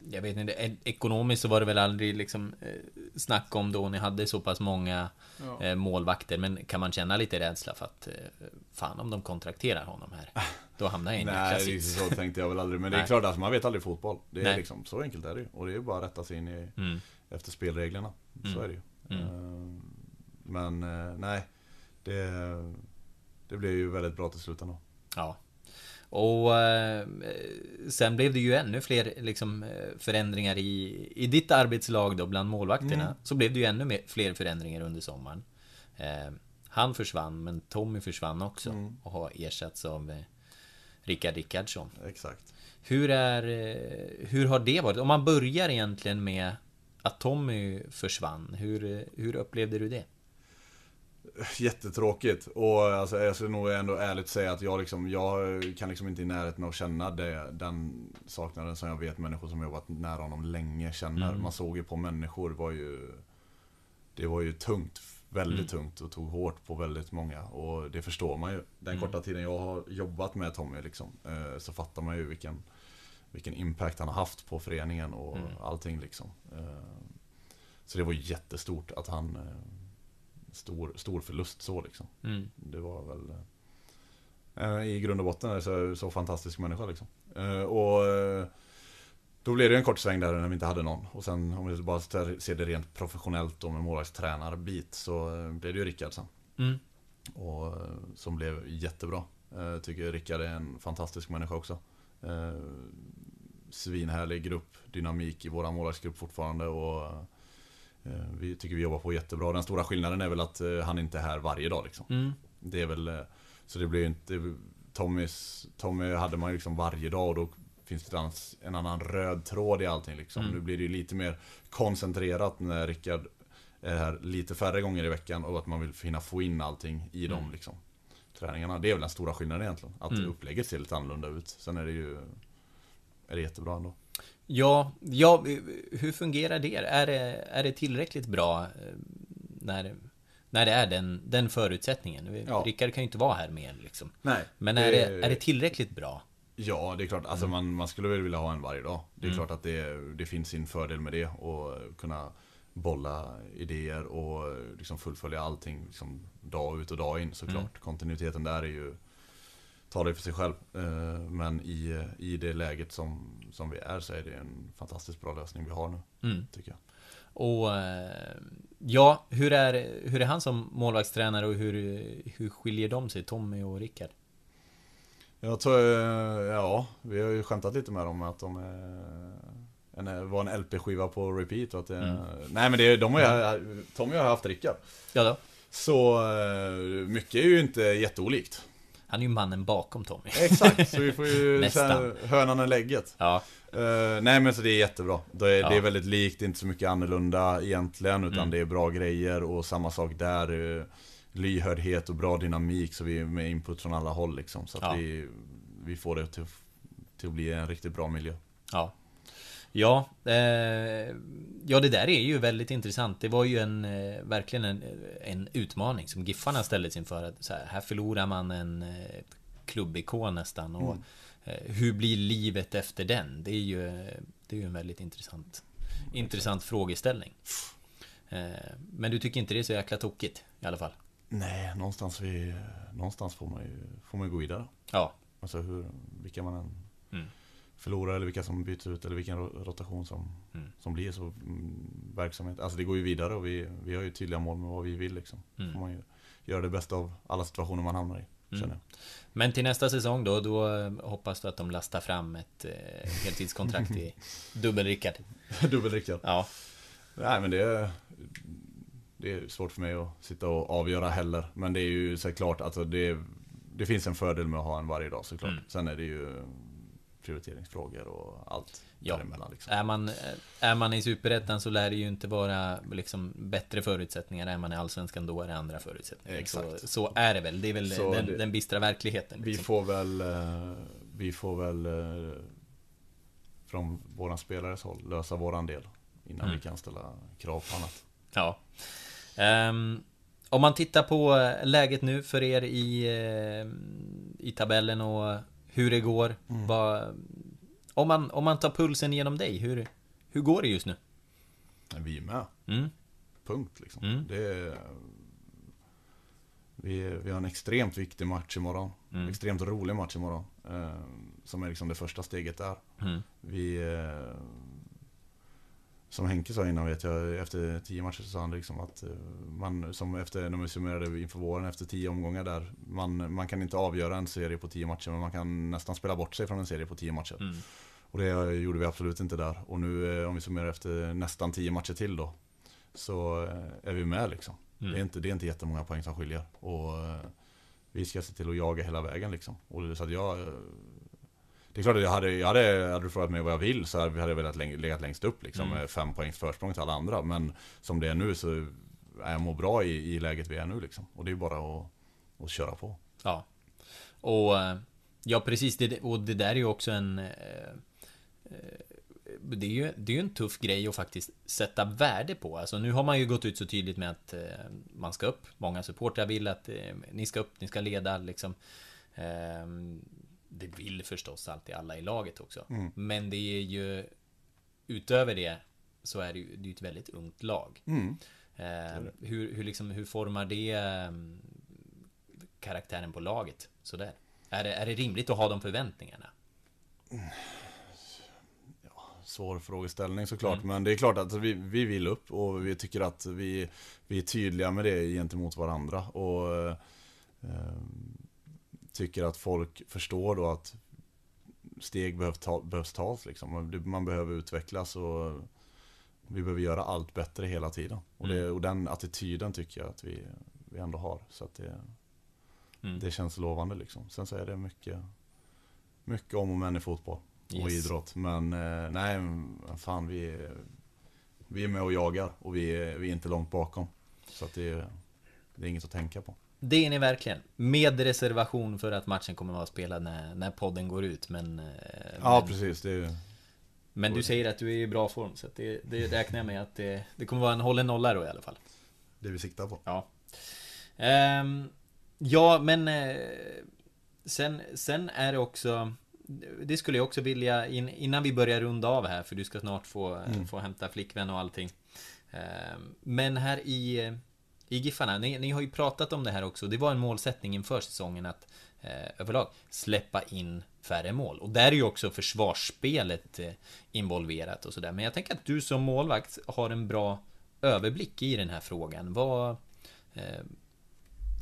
Jag vet inte, ekonomiskt så var det väl aldrig liksom eh, snack om då ni hade så pass många Ja. eh, målvakter. Men kan man känna lite rädsla för att eh, fan om de kontrakterar honom här. Då hamnar jag i en Nej, sits. så tänkte jag väl aldrig. Men det är Nej. klart, alltså, man vet aldrig fotboll. Det är Nej. liksom, så enkelt är det ju. Och det är bara att rätta sig in i, Mm. efter spelreglerna. Så Mm. är det ju. Mm. Men nej, det, det blev ju väldigt bra till slut ändå. Ja. Och eh, sen blev det ju ännu fler liksom, eh, förändringar i, i ditt arbetslag då, bland målvakterna. Mm. Så blev det ju ännu mer, fler förändringar under sommaren. Eh, han försvann, men Tommy försvann också. Mm. Och har ersatts av eh, Rickard Rickardsson. Exakt. Hur är... Eh, hur har det varit? Om man börjar egentligen med att Tommy försvann. Hur, eh, hur upplevde du det? Jättetråkigt. Och alltså, jag ska nog ändå ärligt säga att jag, liksom, jag kan liksom inte i närheten av känna det, den saknaden som jag vet människor som jobbat nära honom länge känner. Mm. Man såg ju på människor var ju Det var ju tungt. Väldigt Mm. tungt och tog hårt på väldigt många. Och det förstår man ju. Den Mm. korta tiden jag har jobbat med Tommy liksom, eh, så fattar man ju vilken vilken impact han har haft på föreningen och Mm. allting liksom. Eh, Så det var jättestort att han eh, Stor, stor förlust så liksom. Mm. Det var väl eh, I grund och botten så, så fantastisk människa liksom. Eh, och eh, Då blev det en kort sväng där när vi inte hade någon. Och sen om vi bara ser det rent professionellt då med målvaktstränarbit så blev det ju Rickard sen. Mm. Och som blev jättebra. Tycker Rickard är en fantastisk människa också. Eh, svinhärlig grupp, dynamik i våran målvaktsgrupp fortfarande och vi tycker vi jobbar på jättebra. Den stora skillnaden är väl att eh, han inte är här varje dag liksom. Mm. Det är väl, eh, så det blir inte, Tommys, Tommy hade man ju liksom varje dag och då finns det en annan röd tråd i allting liksom. Mm. Nu blir det ju lite mer koncentrerat när Rickard är här lite färre gånger i veckan och att man vill hinna få in allting i Mm. de liksom, träningarna. Det är väl den stora skillnaden egentligen. Att Mm. upplägget ser lite annorlunda ut. Sen är det ju är det jättebra ändå. Ja, ja, hur fungerar det? Är det, är det tillräckligt bra eh, när, när det är den, den förutsättningen? Ja. Rickard kan ju inte vara här mer liksom. Nej. Men är det, är det tillräckligt bra? Ja, det är klart. Alltså man, man skulle väl vilja ha en varje dag. Det är Mm. klart att det, det finns sin fördel med det. Och kunna bolla idéer och liksom fullfölja allting liksom dag ut och dag in såklart. Mm. Kontinuiteten där är ju talar ju för sig själv. Eh, Men i, i det läget som, som vi är så är det en fantastiskt bra lösning vi har nu. Mm. Tycker jag. Och eh, ja, hur är, hur är han som målvaktstränare och hur, hur skiljer de sig, Tommy och Rickard? Jag tror, eh, ja, vi har ju skämtat lite med dem att de är, en, var en LP-skiva på repeat att det, mm. Nej men det, de har ju, Tommy har haft Rickard. Ja då. Så mycket är ju inte jätteolikt. Han är ju mannen bakom Tommy. Exakt, så vi får ju [LAUGHS] Nästan. hönan och lägget. Ja. Uh, nej men så det är jättebra. Det är, ja. det är väldigt likt, det är inte så mycket annorlunda egentligen, utan mm. det är bra grejer och samma sak där. Uh, lyhördhet och bra dynamik, så vi med input från alla håll liksom. Så att ja. vi, vi får det till, till att bli en riktigt bra miljö. Ja. Ja, eh, ja det där är ju väldigt intressant. Det var ju en, eh, verkligen en, en utmaning som Giffarna ställdes inför. så här, här förlorar man en eh, klubbikon nästan. Och mm. eh, hur blir livet efter den? Det är ju, det är ju en väldigt intressant, intressant frågeställning. Eh, men du tycker inte det är så jäkla tokigt i alla fall? Nej, någonstans, vi, någonstans får man ju får man gå vidare. Ja. Alltså hur, vilka man än mm förlorar eller vilka som byts ut eller vilken rotation som, mm. som blir så mm, verksamhet. Alltså det går ju vidare och vi, vi har ju tydliga mål med vad vi vill liksom. Mm. får man ju göra det bästa av alla situationer man hamnar i. Mm. Men till nästa säsong då, då eh, hoppas du att de lastar fram ett eh, heltidskontrakt i [LAUGHS] dubbel-Rickard? dubbel-Rickard? Ja. Nej men det är, det är svårt för mig att sitta och avgöra heller. Men det är ju såklart, alltså det, det finns en fördel med att ha en varje dag såklart. Mm. Sen är det ju prioriteringsfrågor och allt ja. däremellan. Liksom. Är, man, är man i Superettan så lär det ju inte vara liksom, bättre förutsättningar. Är man i Allsvenskan då är det andra förutsättningar. Exakt. Så, så är det väl. Det är väl den, det, den, bistra verkligheten. Liksom. Vi får väl, eh, vi får väl eh, från våran spelares håll lösa våran del innan mm. vi kan ställa krav på annat. Ja. Um, om man tittar på läget nu för er i, eh, i tabellen och hur det går. Mm. Vad, om, man, om man tar pulsen genom dig, hur, hur går det just nu? Vi är med. Mm. Punkt liksom. Mm. Det är, vi, vi har en extremt viktig match imorgon. Mm. Extremt rolig match imorgon. Eh, som är liksom det första steget där. Mm. Vi, eh, som Henke sa innan vet jag, efter tio matcher så sa han liksom att eh, man, som efter, när vi summerade inför våren efter tio omgångar där, man, man kan inte avgöra en serie på tio matcher men man kan nästan spela bort sig från en serie på tio matcher. Mm. Och det gjorde vi absolut inte där. Och nu eh, om vi summerar efter nästan tio matcher till då, så eh, är vi med liksom. Mm. Det, är inte, det är inte jättemånga poäng som skiljer. Och vi ska se till att jaga hela vägen liksom. Och så att jag det är klart att jag hade, jag hade, hade du frågat mig vad jag vill så hade jag velat legat längst upp liksom mm. med fem poängs försprång till alla andra. Men som det är nu så är jag mår bra i, i läget vi är nu liksom. Och det är bara att, att köra på. Ja. Och ja precis, det, och det där är ju också en eh, det är, ju, det är en tuff grej att faktiskt sätta värde på. Alltså nu har man ju gått ut så tydligt med att eh, man ska upp. Många supportrar vill att eh, ni ska upp, ni ska leda liksom. Det vill förstås alltid alla i laget också. Mm. Men det är ju Utöver det Så är det ju det är ett väldigt ungt lag. Mm. Eh, hur, hur, liksom, hur formar det um, Karaktären på laget? Sådär. Är det, är det rimligt att ha de förväntningarna? Ja, svår frågeställning såklart. Mm. Men det är klart att vi, vi vill upp och vi tycker att vi, vi är tydliga med det gentemot varandra. Och eh, tycker att folk förstår då att steg behövs, ta, behövs tas liksom. Man behöver utvecklas och vi behöver göra allt bättre hela tiden. Och, det, mm. och den attityden tycker jag att vi, vi ändå har. Så att det, mm. det känns lovande liksom. Sen så är det mycket, mycket om och men i fotboll och yes. idrott. Men eh, nej, fan vi, vi är med och jagar och vi är, vi är inte långt bakom. Så att det, det är inget att tänka på. Det är ni verkligen. Med reservation för att matchen kommer att vara spelad när, när podden går ut, men... Eh, ja, men, precis. Det är... Men du säger att du är i bra form, så det, det räknar jag med att det, det kommer vara en hållen nolla då i alla fall. Det vi siktar på. Ja. Um, ja, men... Uh, sen, sen är det också... Det skulle jag också vilja, in, innan vi börjar runda av här, för du ska snart få, mm. få hämta flickvän och allting. Um, men här i i Giffarna, ni, ni, har ju pratat om det här också. Det var en målsättning inför säsongen att eh, överlag släppa in färre mål. Och där är ju också försvarsspelet eh, involverat och sådär. Men jag tänker att du som målvakt har en bra överblick i den här frågan. Vad, eh,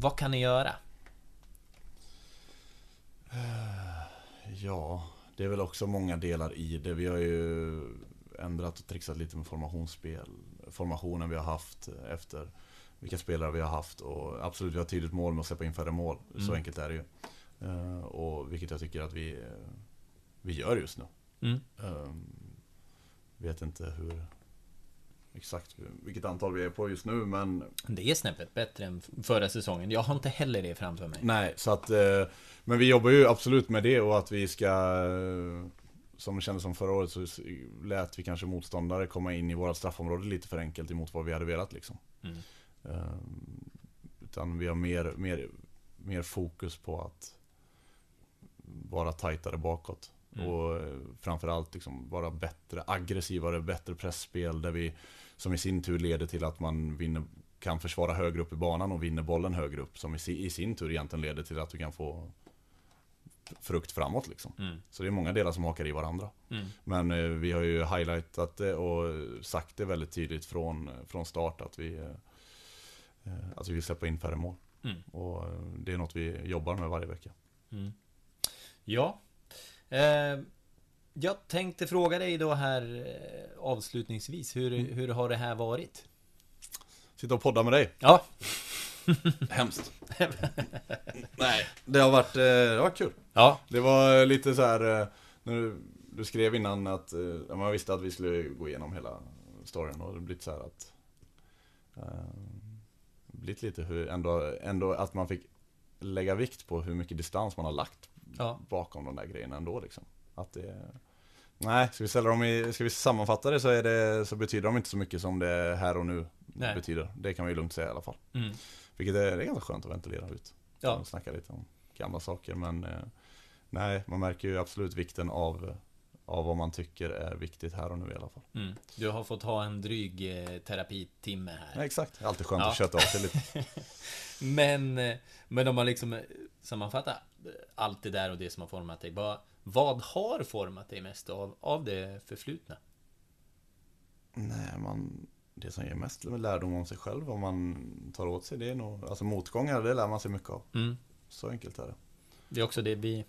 vad kan ni göra? Eh, ja, det är väl också många delar i det. Vi har ju ändrat och trixat lite med formationsspel. Formationen vi har haft eh, efter vilka spelare vi har haft. Och absolut, vi har tydligt mål med att släppa in färre mål. Så Mm. enkelt är det ju. Eh, och vilket jag tycker att vi, eh, vi gör just nu. Mm. Ehm, vet inte hur exakt vilket antal vi är på just nu men Det är snäppet bättre än förra säsongen. Jag har inte heller det framför mig. Nej, så att eh, Men vi jobbar ju absolut med det och att vi ska Som det kändes som förra året så lät vi kanske motståndare komma in i våra straffområde lite för enkelt emot vad vi hade velat liksom. Mm. Ehm, Utan vi har mer, mer, mer fokus på att vara tajtare bakåt. Mm. Och eh, framförallt liksom vara bättre, aggressivare, bättre pressspel där vi som i sin tur leder till att man vinner, kan försvara högre upp i banan och vinner bollen högre upp. Som i, si- i sin tur egentligen leder till att du kan få frukt framåt liksom. Mm. Så det är många delar som hakar i varandra. Mm. Men eh, vi har ju highlightat det och sagt det väldigt tydligt från, från start att vi, eh, eh, att vi vill släppa in färre mål. Mm. Och eh, det är något vi jobbar med varje vecka. Mm. Ja. Eh, jag tänkte fråga dig då här eh, avslutningsvis. Hur, Mm. hur har det här varit? Sitta och podda med dig. Ja. [LAUGHS] Hemskt. [LAUGHS] Nej, det har varit, det har varit kul. Ja. Det var lite så här när du, du skrev innan att man visste att vi skulle gå igenom hela storyn och det blivit så här att eh, blivit lite hur, ändå, ändå att man fick lägga vikt på hur mycket distans man har lagt Ja. bakom de där grejerna ändå liksom. Att det, nej, ska vi ställa dem i, ska vi sammanfatta det så, är det så betyder de inte så mycket som det här och nu Nej. betyder. Det kan vi lugnt säga i alla fall. Mm. Vilket är, det är ganska skönt att ventilera ut. Ja. Snacka lite om gamla saker men eh, Nej, man märker ju absolut vikten av Av vad man tycker är viktigt här och nu i alla fall. Mm. Du har fått ha en dryg eh, terapitimme här. Ja, exakt, alltid skönt Ja. att köta av sig lite. [LAUGHS] Men, eh, men om man liksom eh, sammanfattar allt det där och det som har format dig. Vad, vad har format dig mest av, av det förflutna? Nej, man Det som ger mest lärdom om sig själv om man tar åt sig det är nog Alltså motgångar, det lär man sig mycket av. Mm. Så enkelt är det. Det är också det vi...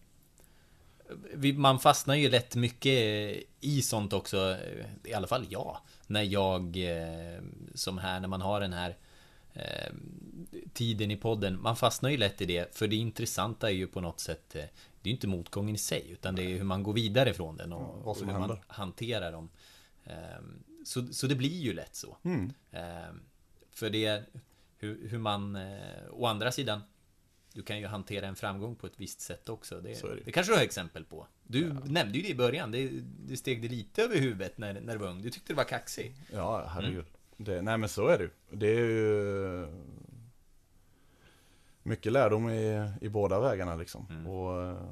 Man fastnar ju rätt mycket i sånt också. I alla fall jag. När jag, eh, som här, när man har den här eh, tiden i podden. Man fastnar ju lätt i det. För det intressanta är ju på något sätt eh, Det är ju inte motgången i sig. Utan det är hur man går vidare från den. Och, Ja, vad som och hur man hanterar dem. Eh, Så, så det blir ju lätt så. Mm. Eh, För det är hur, hur man Å andra sidan Du kan ju hantera en framgång på ett visst sätt också Det, det. det kanske du har exempel på Du nämnde ju det i början Det, det steg dig lite över huvudet när, när du var ung Du tyckte det var kaxig Ja, herregud. Det, nej men så är det ju. Det är ju mycket lärdom i, i båda vägarna liksom. Och eh,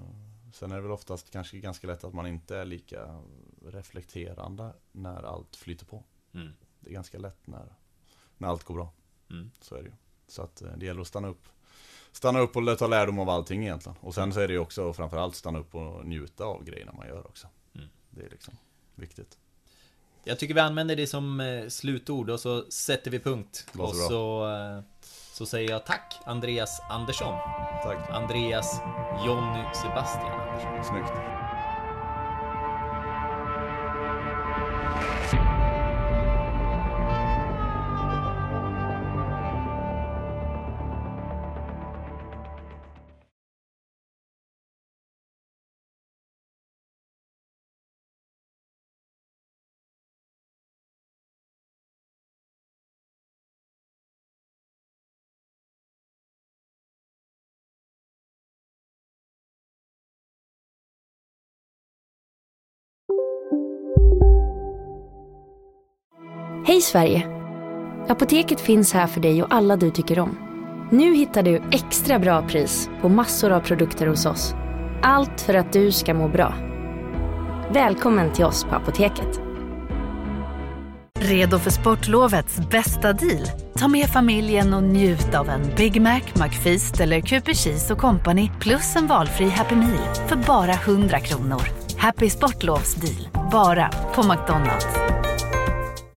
sen är det väl oftast kanske ganska lätt att man inte är lika reflekterande när allt flyter på. Mm. Det är ganska lätt när, när allt går bra. Mm. Så är det ju. Så att eh, det gäller att stanna upp. Stanna upp och ta lärdom av allting egentligen. Och sen så är det ju också framförallt stanna upp och njuta av grejerna man gör också. Mm. Det är liksom viktigt. Jag tycker vi använder det som eh, slutord och så sätter vi punkt Och så eh, Så säger jag tack Andreas Andersson Tack. Andreas Jonny Sebastian Andersson Snyggt. Hej Sverige! Apoteket finns här för dig och alla du tycker om. Nu hittar du extra bra pris på massor av produkter hos oss. Allt för att du ska må bra. Välkommen till oss på Apoteket. Redo för sportlovets bästa deal? Ta med familjen och njut av en Big Mac, McFeast eller Cooper Cheese och Company plus en valfri Happy Meal för bara 100 kronor. Happy Sportlovs deal, bara på McDonalds.